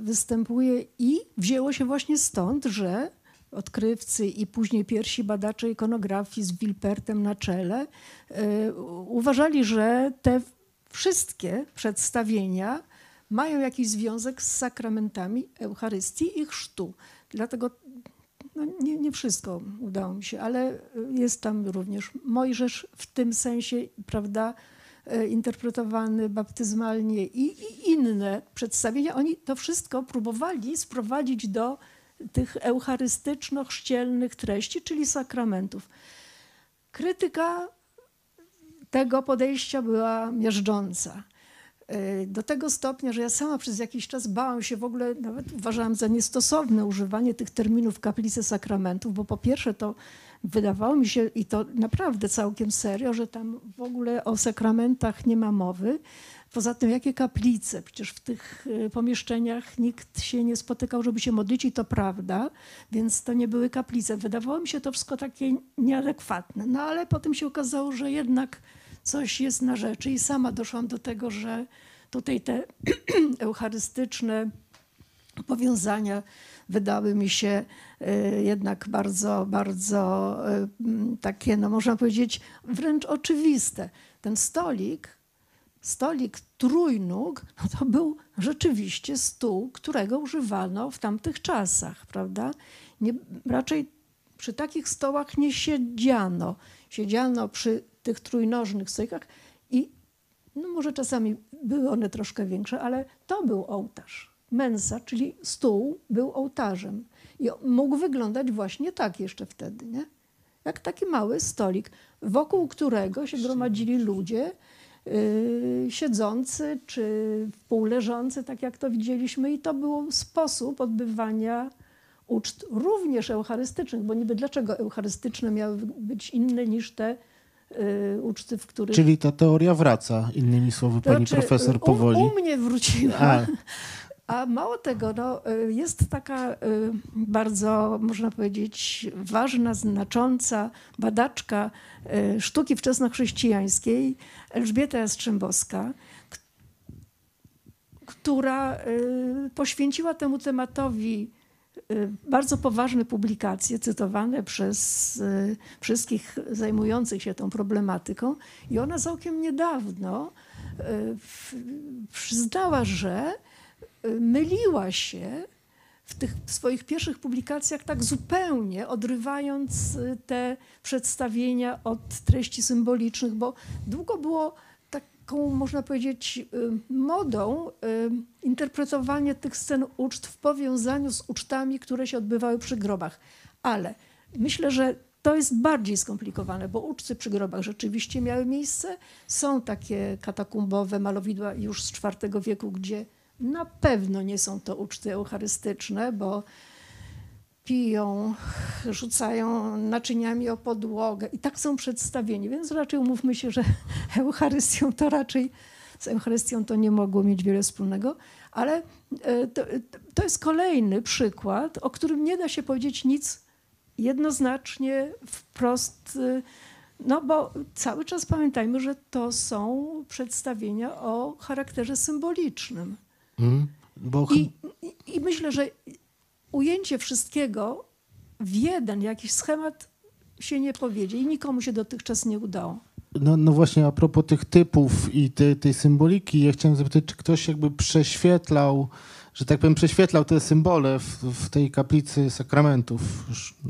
występuje i wzięło się właśnie stąd, że odkrywcy i później pierwsi badacze ikonografii z Wilpertem na czele e, uważali, że te wszystkie przedstawienia mają jakiś związek z sakramentami Eucharystii i chrztu. Dlatego no nie, nie wszystko udało mi się, ale jest tam również Mojżesz w tym sensie, prawda, e, interpretowany baptyzmalnie i, i inne przedstawienia. Oni to wszystko próbowali sprowadzić do tych eucharystyczno-chrzcielnych treści, czyli sakramentów. Krytyka tego podejścia była miażdżąca. E, Do tego stopnia, że ja sama przez jakiś czas bałam się w ogóle, nawet uważałam za niestosowne używanie tych terminów kaplicy sakramentów, bo po pierwsze to wydawało mi się, i to naprawdę całkiem serio, że tam w ogóle o sakramentach nie ma mowy. Poza tym, jakie kaplice? Przecież w tych e, pomieszczeniach nikt się nie spotykał, żeby się modlić, i to prawda, więc to nie były kaplice. Wydawało mi się to wszystko takie nieadekwatne. No ale potem się okazało, że jednak coś jest na rzeczy i sama doszłam do tego, że tutaj te [CLEARS THROAT] eucharystyczne powiązania wydały mi się e, jednak bardzo, bardzo e, takie, no można powiedzieć, wręcz oczywiste. Ten stolik, stolik trójnóg, no to był rzeczywiście stół, którego używano w tamtych czasach, prawda? Nie, raczej przy takich stołach nie siedziano. Siedziano przy tych trójnożnych stolikach i no może czasami były one troszkę większe, ale to był ołtarz. Mensa, czyli stół, był ołtarzem. I mógł wyglądać właśnie tak jeszcze wtedy, nie? Jak taki mały stolik, wokół którego się gromadzili ludzie yy, siedzący czy wpółleżący, tak jak to widzieliśmy. I to był sposób odbywania uczt również eucharystycznych, bo niby dlaczego eucharystyczne miały być inne niż te y, uczty, w których...
Czyli ta teoria wraca, innymi słowy,
To
pani
znaczy,
profesor
u-
powoli.
U, mnie wróciła.
A. [LAUGHS]
A mało tego, no, y, jest taka y, bardzo, można powiedzieć, ważna, znacząca badaczka y, sztuki wczesnochrześcijańskiej, Elżbieta Jastrzębowska, która poświęciła temu tematowi bardzo poważne publikacje cytowane przez wszystkich zajmujących się tą problematyką i ona całkiem niedawno przyznała, że myliła się w tych swoich pierwszych publikacjach tak zupełnie odrywając y, te przedstawienia od treści symbolicznych, bo długo było taką, można powiedzieć, y, modą y, interpretowanie tych scen uczt w powiązaniu z ucztami, które się odbywały przy grobach. Ale myślę, że to jest bardziej skomplikowane, bo uczty przy grobach rzeczywiście miały miejsce. Są takie katakumbowe malowidła już z IV wieku, gdzie na pewno nie są to uczty eucharystyczne, bo piją, rzucają naczyniami o podłogę i tak są przedstawieni. Więc raczej umówmy się, że [LAUGHS] Eucharystią to raczej z Eucharystią to nie mogło mieć wiele wspólnego, ale e, to, to jest kolejny przykład, o którym nie da się powiedzieć nic jednoznacznie, wprost, y, no bo cały czas pamiętajmy, że to są przedstawienia o charakterze symbolicznym.
Mhm. Bo
I, i, myślę, że ujęcie wszystkiego w jeden jakiś schemat się nie powiedzie i nikomu się dotychczas nie udało.
No, no właśnie, a propos tych typów i tej, tej symboliki, ja chciałem zapytać, czy ktoś jakby prześwietlał, że tak powiem, prześwietlał te symbole w, w tej kaplicy sakramentów,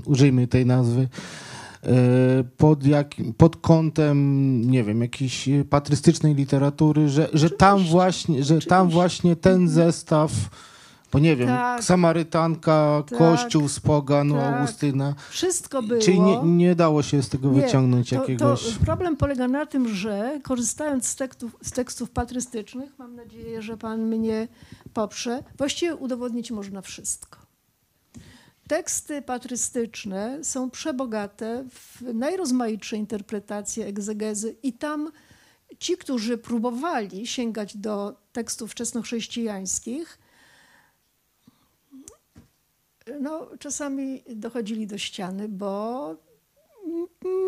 użyjmy tej nazwy, pod, jak, pod kątem, nie wiem, jakiejś patrystycznej literatury, że, że tam właśnie, że tam właśnie ten zestaw, bo nie wiem,
Tak.
Samarytanka,
Tak.
Kościół z Pogan,
Tak.
Augustyna,
Wszystko było.
czyli nie, nie dało się z tego
Nie,
wyciągnąć
to,
jakiegoś...
To problem polega na tym, że korzystając z tekstów, z tekstów patrystycznych, mam nadzieję, że pan mnie poprze, właściwie udowodnić można wszystko. Teksty patrystyczne są przebogate w najrozmaitsze interpretacje, egzegezy i tam ci, którzy próbowali sięgać do tekstów wczesnochrześcijańskich, no, czasami dochodzili do ściany, bo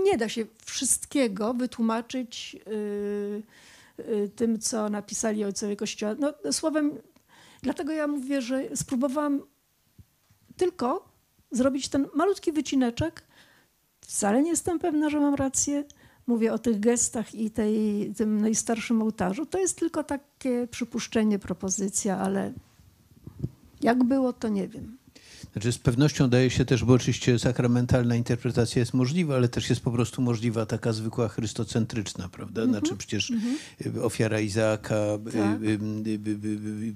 nie da się wszystkiego wytłumaczyć y, y, tym, co napisali ojcowie Kościoła. No, słowem, dlatego ja mówię, że spróbowałam tylko zrobić ten malutki wycineczek. Wcale nie jestem pewna, że mam rację. Mówię o tych gestach i tej, tym najstarszym ołtarzu. To jest tylko takie przypuszczenie, propozycja, ale jak było, to nie wiem.
Znaczy z pewnością daje się też, bo oczywiście sakramentalna interpretacja jest możliwa, ale też jest po prostu możliwa taka zwykła chrystocentryczna, prawda? Znaczy przecież y, ofiara Izaaka, y,
Tak.
y, y,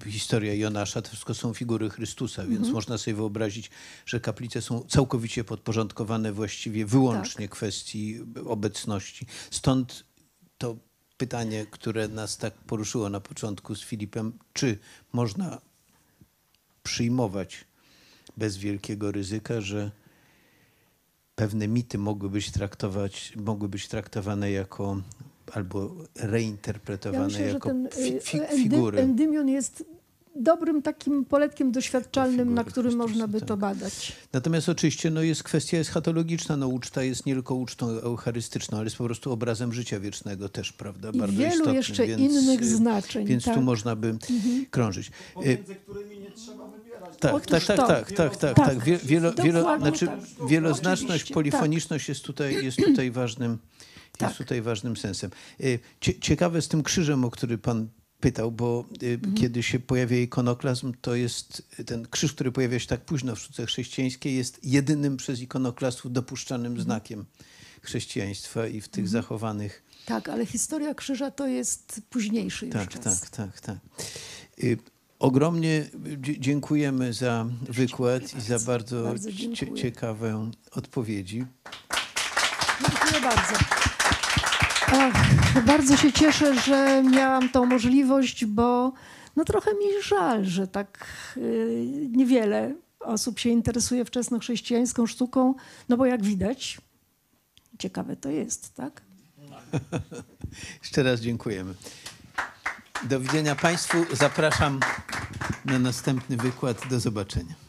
y, y, historia Jonasza, to wszystko są figury Chrystusa, więc można sobie wyobrazić, że kaplice są całkowicie podporządkowane właściwie wyłącznie kwestii obecności. Stąd to pytanie, które nas tak poruszyło na początku z Filipem, czy można przyjmować bez wielkiego ryzyka, że pewne mity mogły być, traktować, mogły być traktowane jako albo reinterpretowane
Ja myślę, że
jako
ten
fi, fi,
endy,
figury.
endymion jest dobrym takim poletkiem doświadczalnym, na którym można by
tak.
to badać.
Natomiast oczywiście no, jest kwestia eschatologiczna. No, uczta jest nie tylko ucztą eucharystyczną, ale jest po prostu obrazem życia wiecznego też, prawda?
I
Bardzo
wielu
istotnym,
jeszcze
więc,
innych
y,
znaczeń.
Więc
tak.
tu można by krążyć. Y,
Pomiędzy którymi nie trzeba.
Tak, tak, tak,
to.
tak, tak, tak,
Tak.
tak. Wie, wielo, wielo, znaczy,
tak.
wieloznaczność, polifoniczność jest tutaj, jest tutaj ważnym,
Tak.
jest tutaj ważnym sensem. Y, cie- Ciekawe z tym krzyżem, o który pan pytał, bo y,
Mhm.
kiedy się pojawia ikonoklazm, to jest ten krzyż, który pojawia się tak późno w sztuce chrześcijańskiej, jest jedynym przez ikonoklastów dopuszczanym
Mhm.
znakiem chrześcijaństwa i w tych zachowanych
Tak, ale historia krzyża to jest późniejszy już
tak,
czas.
tak, tak, tak. Ogromnie dziękujemy za wykład i za bardzo,
Bardzo
ciekawe odpowiedzi.
Dziękuję bardzo. Ach, bardzo się cieszę, że miałam tą możliwość, bo no trochę mi żal, że tak y, niewiele osób się interesuje wczesnochrześcijańską sztuką, no bo jak widać, ciekawe to jest, tak? [LAUGHS]
Jeszcze raz dziękujemy. Do widzenia Państwu. Zapraszam na następny wykład. Do zobaczenia.